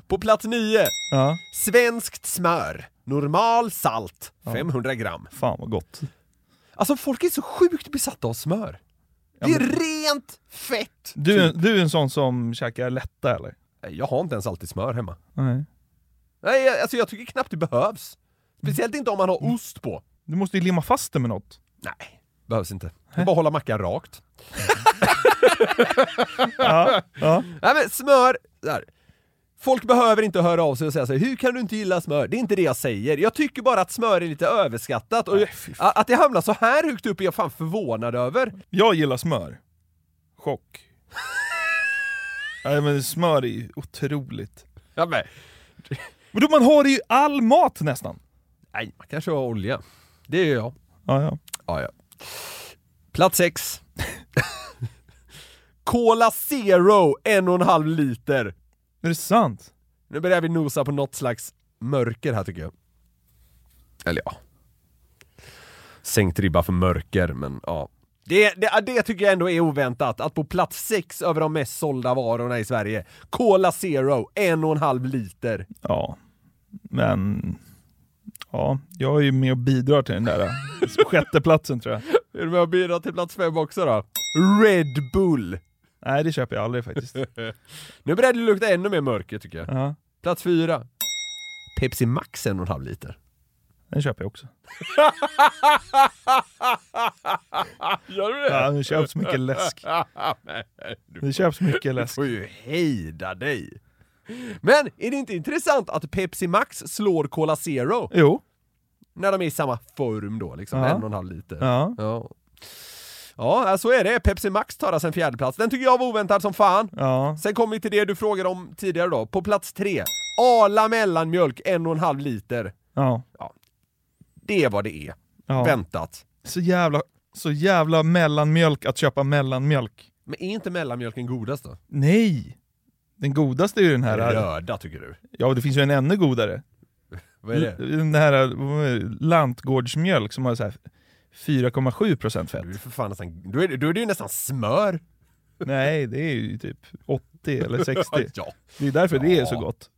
På plats 9, Ja. svenskt smör. Normal salt, 500 gram. Fan vad gott. Alltså folk är så sjukt besatta av smör. Ja, det är rent fett! Du, du är en sån som käkar lätta eller? Nej, Jag har inte ens alltid smör hemma. Nej. Nej, jag- alltså jag tycker knappt det behövs. Speciellt inte om man har ost på. Du måste ju limma fast det med något. Nej, behövs inte. Det är bara att hålla mackan rakt. Ja. ja. Nej men smör, där. Folk behöver inte höra av sig och säga så här, hur kan du inte gilla smör? Det är inte det jag säger. Jag tycker bara att smör är lite överskattat och att det hamnar så här högt upp är jag fan förvånad över. Jag gillar smör. Chock. Nej men smör är ju otroligt. Ja, men, Men då, man har det ju all mat nästan. nej, man kanske har olja. Det gör jag. Ja, ja. Ja, ja. Plats 6. Cola Zero, en och en halv liter. Är det sant? Nu börjar vi nosa på något slags mörker här tycker jag. Eller ja. Sänkt ribba för mörker, men ja. Det, det, det tycker jag ändå är oväntat, att på plats 6 över de mest sålda varorna i Sverige, Cola Zero, en och en halv liter. Ja. Men... Ja, jag är ju med och bidrar till den där eh, sjätteplatsen tror jag. Är du med och bidrar till plats 5 också då? Red Bull. Nej, det köper jag aldrig faktiskt. Nu börjar det lukta ännu mer mörker tycker jag. Ja, Plats 4. Pepsi Max en och en halv liter. den köper jag också. Gör du det? Ja, det köps mycket läsk. Nej, du Det köps mycket läsk. får ju hejda dig. Men är det inte intressant att Pepsi Max slår Cola Zero? Jo. När de är i samma form då, liksom Ja. en och en halv liter. Ja. Ja. Ja, så är det. Pepsi Max tar alltså en fjärde plats. Den tycker jag var oväntad som fan. Ja. Sen kommer vi till det du frågade om tidigare då. På plats tre, Arla mellanmjölk, en och en halv liter. Ja. Det är vad det är. ja. Väntat. Så jävla, så jävla mellanmjölk att köpa mellanmjölk. Men är inte mellanmjölken godast då? Nej! Den godaste är ju den här... Röda tycker du? Ja, det finns ju en ännu godare. Vad är det? Den här lantgårdsmjölk som har så här 4,7% fett. Du är, för fan nästan, då, är det, då är det ju nästan smör. Nej, det är ju typ 80 eller 60. ja. Det är därför det är så Ja. gott.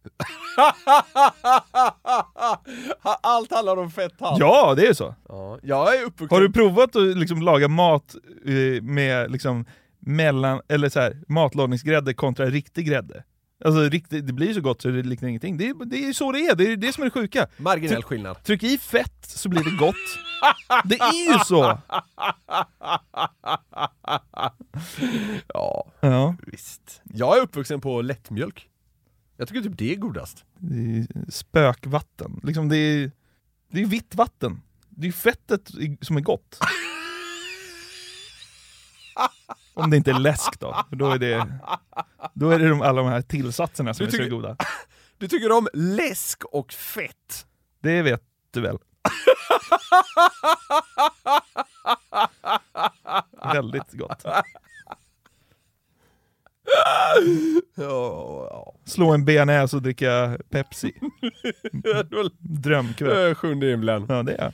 Allt handlar om fetthalt. Ja, det är så. Ja, jag är uppvuxen... Har du provat att liksom laga mat eh, med liksom mellan, eller så här, matlagningsgrädde kontra riktig grädde? Alltså riktigt, det blir så gott så det liknar ingenting. Det det är så det är, det är det som är det sjuka. Marginell Tryck- skillnad. Tryck i fett så blir det gott. Det är ju så! Ja, Ja, visst. Jag är uppvuxen på lättmjölk. Jag tycker typ det är godast. det är spökvatten. Liksom det är, det är vitt vatten. Det är fettet som är gott. Om det inte är läsk då, för då är det, då är det de, alla de här tillsatserna som Du är så tycker- goda. Du tycker om läsk och fett. Det vet du väl? Väldigt gott. Slå en bearnaise och dricka Pepsi. Drömkväll. ja. Sjunde himlen. Ja, det är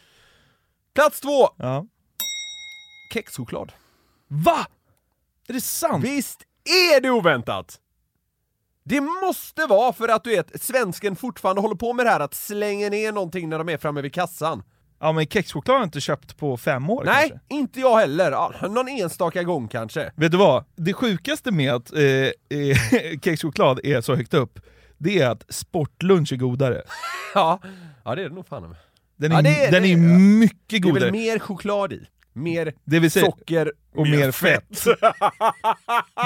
Plats två! ja. Kexchoklad. Va? Är det sant? Visst är det oväntat? Det måste vara för att du vet, svensken fortfarande håller på med det här att slänga ner någonting när de är framme vid kassan. Ja men kexchoklad har jag inte köpt på fem år Nej, kanske. inte jag heller. Ja, någon enstaka gång kanske. Vet du vad? Det sjukaste med att eh, eh, kexchoklad är så högt upp, det är att sportlunch är godare. Ja, ja det är det nog fan med. Den är, Ja, det är- den det är är- mycket Det är godare. väl mer choklad i. Mer Det säga- socker och mer fett. Det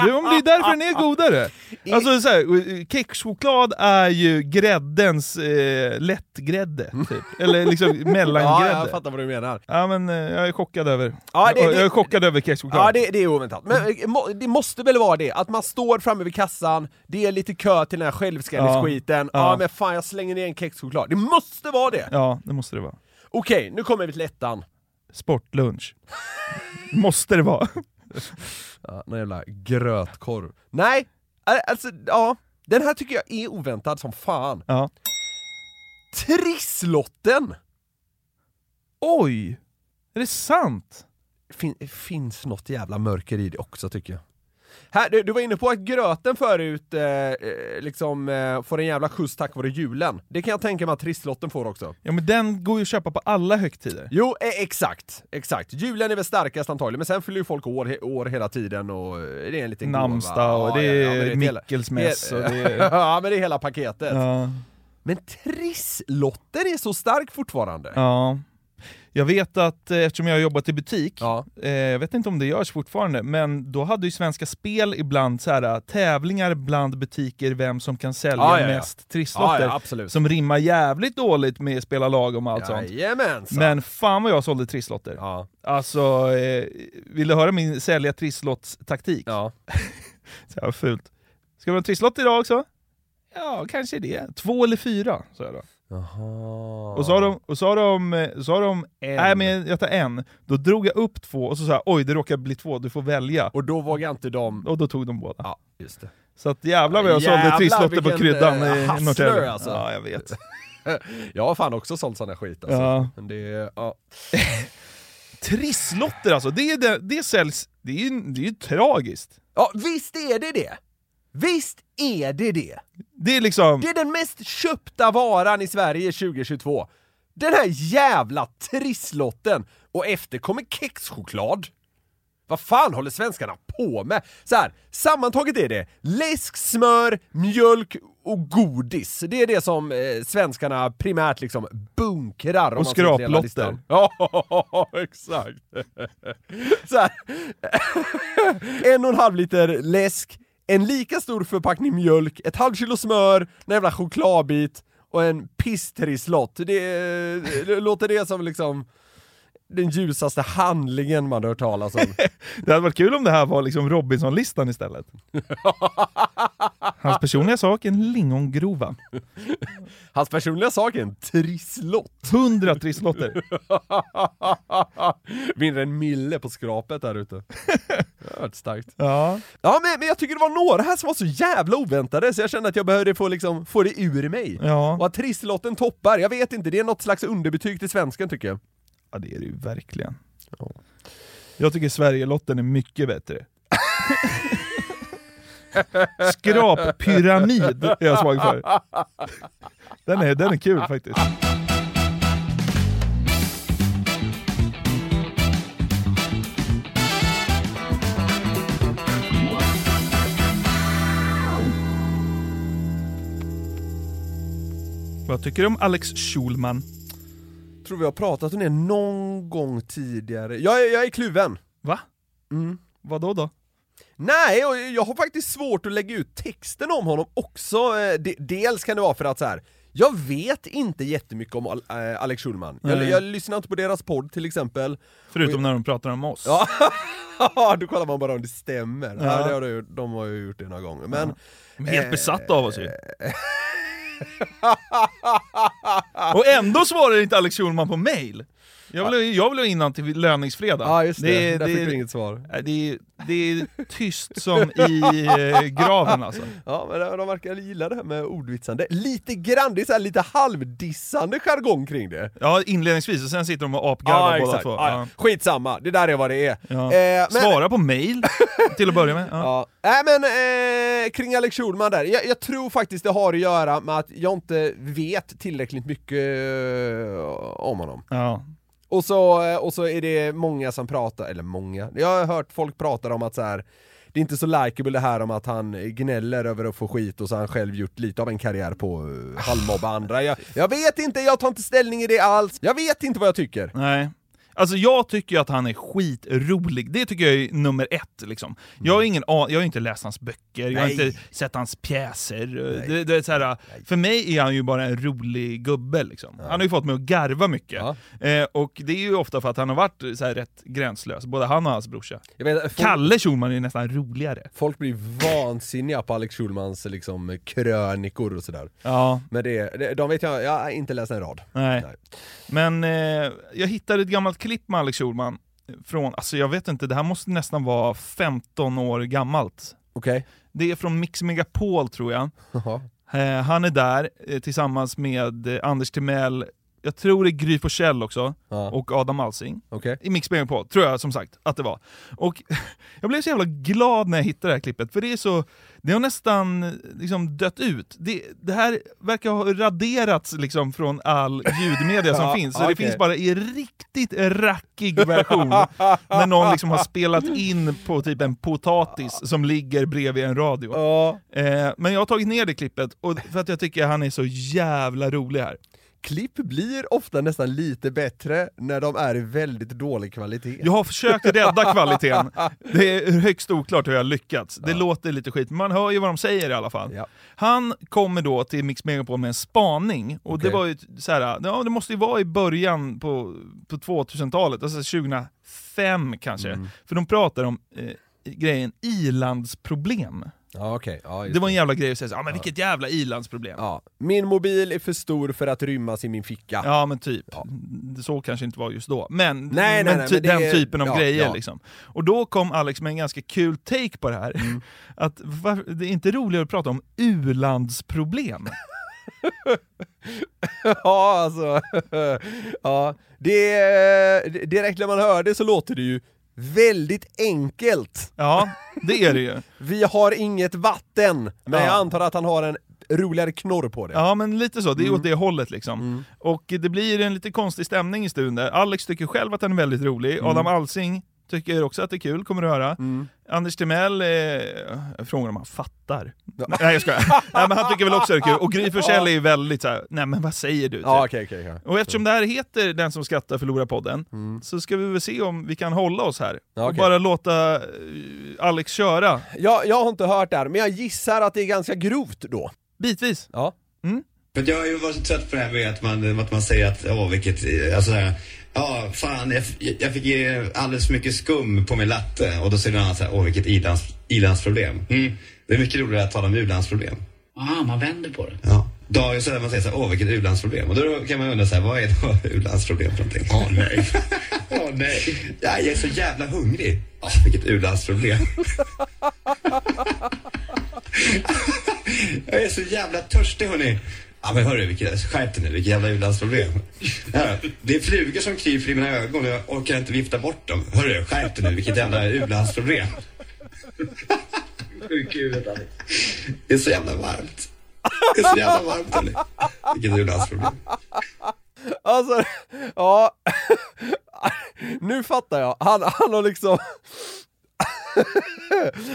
är därför den är godare. Alltså så här, kexchoklad är ju gräddens eh, lättgrädde, typ. Eller liksom Ja, mellangrädde. jag fattar vad du menar. Ja men eh, jag är chockad över. Ja, det- jag, det- jag är chockad över kexchoklad. Ja, det, det är oväntat. Men eh, må- det måste väl vara det, att man står framme vid kassan, det är lite kö till den här självskanningsskiten, ja. Ja. men fan jag slänger ner en kexchoklad. Det måste vara det! Ja, det måste det vara. Okej, nu kommer vi till ettan. Sportlunch. måste det vara. Ja, någon jävla grötkorv. Nej, alltså ja. Den här tycker jag är oväntad som fan. Ja. Trisslotten! Oj! Är det sant? Fin, finns något jävla mörker i det också tycker jag. Här, du, du var inne på att gröten förut eh, eh, liksom eh, får en jävla skjuts tack vare julen. Det kan jag tänka mig att trisslotten får också. Ja men den går ju att köpa på alla högtider. Jo, eh, exakt, exakt. Julen är väl starkast antagligen, men sen fyller ju folk år, år hela tiden och eh, det är en liten. Namnsdag och det Ja, ja, är hela- Mickelsmäss och det är... ja, men det är hela paketet. Ja. Men trisslotten är så stark fortfarande. ja. Jag vet att eh, eftersom jag har jobbat i butik, Ja. eh, jag vet inte om det görs fortfarande, men då hade ju Svenska Spel ibland så här, eh, tävlingar bland butiker vem som kan sälja Ja, ja, mest trisslotter. Ja, absolut. Som rimmar jävligt dåligt med spela lagom och allt sånt. Jajamensan! Men fan vad jag sålde trisslotter. Ja. Alltså, eh, vill du höra min sälja trisslots-taktik? Ja. Så här fult. Ska vi ha trisslott idag också? Ja, kanske det. Två eller fyra, sa jag då. Jaha. Och så har de, och så har de, eh, så har de En. nej men jag tar en. Då drog jag upp två och så sa jag, oj det råkar bli två, du får välja. Och då vågar inte de... Och då tog de båda. Ja, just det. Så att jävlar vad jag Jävlar, sålde trisslotter på kryddan eh, i Norrtälje. alltså. Ja, jag vet. Jag har fan också sålt sån här skit alltså. Ja. Men det, ja. Trisslotter alltså, det, är det, det säljs, det är ju det är tragiskt. ja, visst är det det! Visst är det det! Det är liksom... Det är den mest köpta varan i Sverige 2022. Den här jävla trisslotten! Och efter kommer kexchoklad. Vad fan håller svenskarna på med? Så här, sammantaget är det läsk, smör, mjölk och godis. Det är det som eh, svenskarna primärt liksom bunkrar. om Och skraplotter. Ja, exakt. Så en och en halv liter läsk, en lika stor förpackning mjölk, ett halvt kilo smör, en jävla chokladbit och en pisstrisslott. Det, det låter det som liksom den ljusaste handlingen man har hört talas om. Det hade varit kul om det här var liksom Robinson-listan istället. Hans personliga sak, en lingongrova. Hans personliga sak är en trisslott. 100 trisslotter. Vinner en mille på skrapet där ute. Det har starkt. Ja. Ja men, men jag tycker det var några här som var så jävla oväntade så jag kände att jag behövde få, liksom, få det ur mig. Ja. Och att trisslotten toppar, jag vet inte, det är något slags underbetyg till svensken tycker jag. Ja, det är det ju verkligen. Jag tycker Sverigelotten är mycket bättre. Skrappyramid är jag svag för. Den är, den är kul faktiskt. Vad tycker du om Alex Schulman? Tror vi har pratat om det någon gång tidigare. Jag, jag är kluven. Va? Mm. Vad då? Nej, och jag har faktiskt svårt att lägga ut texten om honom också. Eh, de- Dels kan det vara för att så här. jag vet inte jättemycket om eh, Alex Schulman. Jag, jag lyssnar inte på deras podd till exempel. Förutom när de pratar om oss. Ja, då kollar man bara om det stämmer. Ja. Ja. det har de, gjort- de har ju gjort det några gånger. Men, De är helt eh, besatta av oss ju. Och ändå svarar inte Alex Schulman på mail. Jag vill, jag vill ha innan till löningsfredag. Ja just det, är- där fick är- du inget svar. Det är, det är tyst som i eh, graven alltså. Ja men de- verkar gilla det här med ordvitsande. Lite grann, det är så lite halvdissande jargong kring det. Ja, inledningsvis, och sen sitter de och apgarvar båda två. Ja, Ja. Skitsamma, det där är vad det är. Ja. Eh, men- Svara på mail till att börja med. Ja. Ja. Nej men eh, kring Alex Schulman där, jag, jag tror faktiskt det har att göra med att jag inte vet tillräckligt mycket eh, om honom. Ja. Och så, eh, och så är det många som pratar, eller många, jag har hört folk prata om att så här. Det är inte så likeable det här om att han gnäller över att få skit och så har han själv gjort lite av en karriär på eh, uh, halvmobba andra. Jag, jag vet inte, jag tar inte ställning i det alls. Jag vet inte vad jag tycker. Nej. Alltså jag tycker ju att han är skitrolig, det tycker jag är nummer ett liksom. Jag har ingen an- jag har inte läst hans böcker, jag har Nej. inte sett hans pjäser. Det, det är så här, för mig är han ju bara en rolig gubbe liksom. Han har ju fått mig att garva mycket. Eh, och det är ju ofta för att han har varit så här rätt gränslös, både han och hans brorsa. Vet, folk, Kalle Schulman är nästan roligare. folk blir vansinniga på Alex Schulmans liksom, krönikor och sådär. Ja. Men det, det, de vet jag, jag har inte läst en rad. Nej. Men eh, jag hittade ett gammalt klipp med Alex Schulman från, alltså jag vet inte, det här måste nästan vara 15 år gammalt. Okej. Det är från Mix Megapol tror jag. Jaha. Eh, han är där eh, tillsammans med eh, Anders Timell, jag tror det är Gry Forssell också, Ja. och Adam Alsing. Okej. I Mix Megapol, tror jag som sagt att det var. Och jag blev så jävla glad när jag hittade det här klippet, för det är så, det har nästan liksom dött ut. Det, det här verkar ha raderats liksom från all ljudmedia som Ja, finns, så okej. det finns bara i riktigt rackig version, när någon liksom har spelat in på typ en potatis som ligger bredvid en radio. Ja. Eh, men jag har tagit ner det klippet, och för att jag tycker han är så jävla rolig här. Klipp blir ofta nästan lite bättre när de är i väldigt dålig kvalitet. Jag har försökt rädda kvaliteten. Det är högst oklart hur jag har lyckats. Det låter lite skit, men man hör ju vad de säger i alla fall. Ja. Han kommer då till Mix Megapol med en spaning, och det Okej. var ju så här, ja det måste ju vara i början på, på 2000-talet, alltså 2005 kanske. Mm. För de pratar om eh, grejen ilandsproblem. Ja, okej. Ja, Det var en jävla grej att säga så, ja men vilket jävla ilandsproblem. Ja. Min mobil är för stor för att rymmas i min ficka. Ja men typ. Det Så kanske inte var just då. Men, Nej, nej, men, nej, ty- men den är- typen av ja, grejer ja. liksom. Och då kom Alex med en ganska kul take på det här. Mm. Att var, det är inte roligare att prata om u-landsproblem. ja, alltså. ja. Det, det- direkt när man hör det så låter det ju väldigt enkelt. Ja, det är det ju. Vi har inget vatten, men Ja. jag antar att han har en roligare knorr på det. Ja men lite så, det är Mm. åt det hållet liksom. Och det blir en lite konstig stämning i stunden där. Alex tycker själv att den är väldigt rolig, Mm. Adam Alsing tycker också att det är kul, kommer du höra. Anders Timell, eh, jag frågar om han fattar. Nej jag skojar. nej, men han tycker väl också att det är kul. Och Gry Forssell är ju väldigt såhär, nej men vad säger du? Ja, typ. okej, okej, okej. Och eftersom det här heter Den som skrattar förlorar podden, så ska vi väl se om vi kan hålla oss här. Ja, Och bara låta eh, Alex köra. Jag, jag har inte hört det här, men jag gissar att det är ganska grovt då. Bitvis. Ja. För jag har ju varit så trött på det här med att man, att man säger att, åh vilket, alltså så här, ja fan jag, jag fick ge alldeles för mycket skum på min latte och då säger någon annan så här, åh vilket ilands, ilandsproblem. Mm. Det är mycket roligare att tala om u-landsproblem. Aha, man vänder på det. Ja. Dagen så man säger så här, åh vilket u-landsproblem. Och då kan man undra så här, vad är då u-landsproblem för någonting? Åh nej. Åh nej. Ja, jag är så jävla hungrig. Åh, vilket u-landsproblem. jag är så jävla törstig hörni. Ja men hörru, vilket, skärp dig nu, vilket jävla u-landsproblem. Det är flugor som kryper i mina ögon och jag orkar inte vifta bort dem. Hörru, skärp dig nu, vilket jävla u-landsproblem. Sjuk i huvudet Alex. Det är så jävla varmt. Det är så jävla varmt Alex. Vilket u-landsproblem. Alltså, ja. nu fattar jag. Han, han har liksom...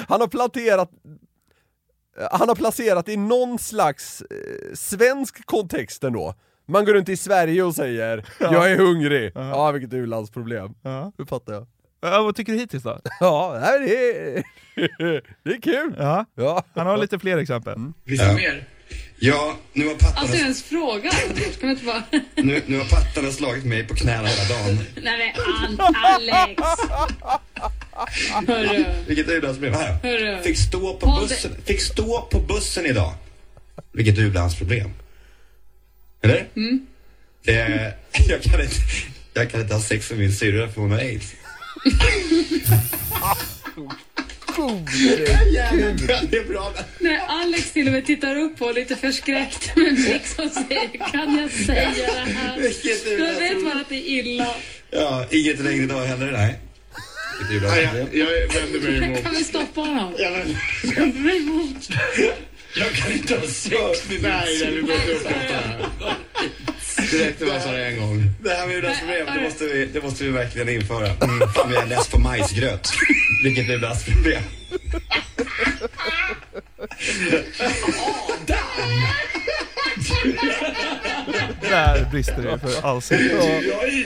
han har planterat... Han har placerat i någon slags eh, svensk kontext ändå. Man går runt i Sverige och säger Ja. 'Jag är hungrig' Ja. Ja, vilket u-landsproblem. Ja. Nu fattar jag. Ja, vad tycker du hittills då? Ja, det är, det är kul. Ja. Ja. Han har lite fler exempel. Finns det mer? Ja, nu har pattarna, Alltså ens fråga. Kan man inte bara... nu, nu har pattarna slagit mig på knäna hela dagen. Nej men Alex. Hörru. Vilket u-landsproblem. Här. Hörru. Fick stå på Håll bussen, fick stå på bussen idag. Vilket u-landsproblem. Eller? Mm. Det, jag, kan inte, jag kan inte ha sex med min syrra för hon har aids. Det är bra. När Alex till och med tittar upp och lite förskräckt med blick som säger kan jag säga det här? Då vet man att det är illa. Ja, inget regn idag heller, nej. Det är jag, jag vänder mig emot. Kan vi stoppa honom? Ja, men, Vänder mig emot. Jag kan inte ha sex med nej, nej, vi behöver inte upprepa det här. Det räckte med att jag en gång. Det här med uddansproblem, det måste vi, det måste vi verkligen införa. Mm, fan, vi är less på majsgröt. Vilket är uddansproblem. Där brister det för allsidigt.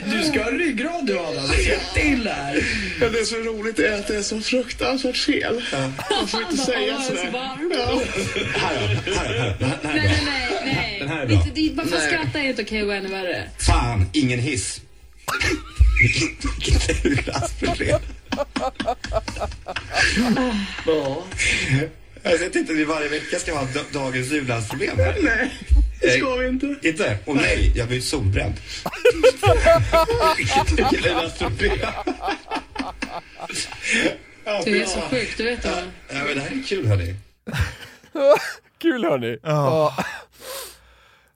Du ska ha ryggrad du Adam. Det är jätteilla här. Ja, det är så roligt är att det är så fruktansvärt fel. Man får inte säga sådär. Ja. Här då, här då, är Nej, bra. nej, nej. Den här är nej. bra. Varför Nej. skratta är inte okej och ännu värre. Fan, ingen hiss. Vilket uddansproblem. Ja. Jag tänkte inte att vi varje vecka ska ha dagens u-landsproblem. Nej, det ska vi inte. Inte? Och nej, jag blir solbränd. Vilket u-landsproblem. Ja, Du är så sjuk, du vet det va? Ja, men det här är kul hörni. Kul hörni. Ja.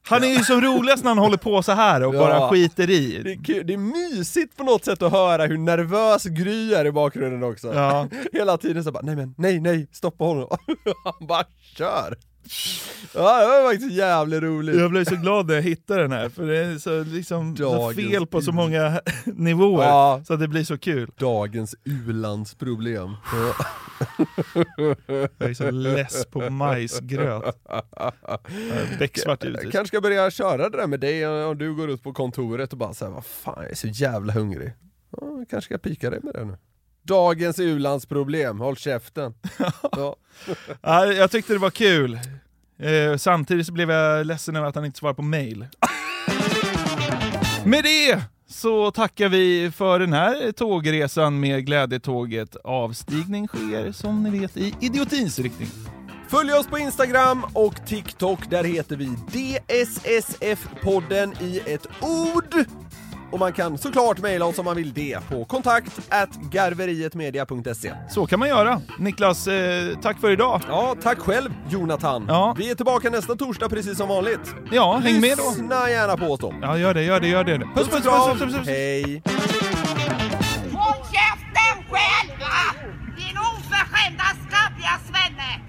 Han är ju som roligast när han håller på så här och bara Ja. skiter i. Det är, kul. det är mysigt på något sätt att höra hur nervös Gry är i bakgrunden också. Ja. Hela tiden så bara, nej men, nej nej, stoppa honom. Han bara kör. Ja, det var faktiskt jävligt roligt. Jag blev så glad när jag hittade den här, för det är så, liksom, så fel på så många nivåer, Ja. så att det blir så kul. Dagens u-landsproblem. Ja. Jag är så less på majsgröt. Becksvart Jag givetvis. kanske ska börja köra det där med dig om du går ut på kontoret och bara säger vad fan jag är så jävla hungrig. Ja, jag kanske ska pika dig med det nu. Dagens u-landsproblem, håll käften. Ja. Ja, jag tyckte det var kul. Eh, samtidigt så blev jag ledsen över att han inte svarade på mail. Med det så tackar vi för den här tågresan med Glädjetåget. Avstigning sker som ni vet i idiotins riktning. Följ oss på Instagram och TikTok, där heter vi DSSF-podden i ett ord. Och man kan såklart mejla oss om man vill det på kontakt at garverietmedia.se. Så kan man göra. Niklas, eh, tack för idag. Ja, tack själv Jonathan. Ja. Vi är tillbaka nästa torsdag precis som vanligt. Ja, häng med då. Lyssna gärna på oss då. Ja, gör det, gör det, gör det. Puss, puss, puss, puss, puss, puss. Hej! Håll käften själva! Din oförskämda skabbiga svenne!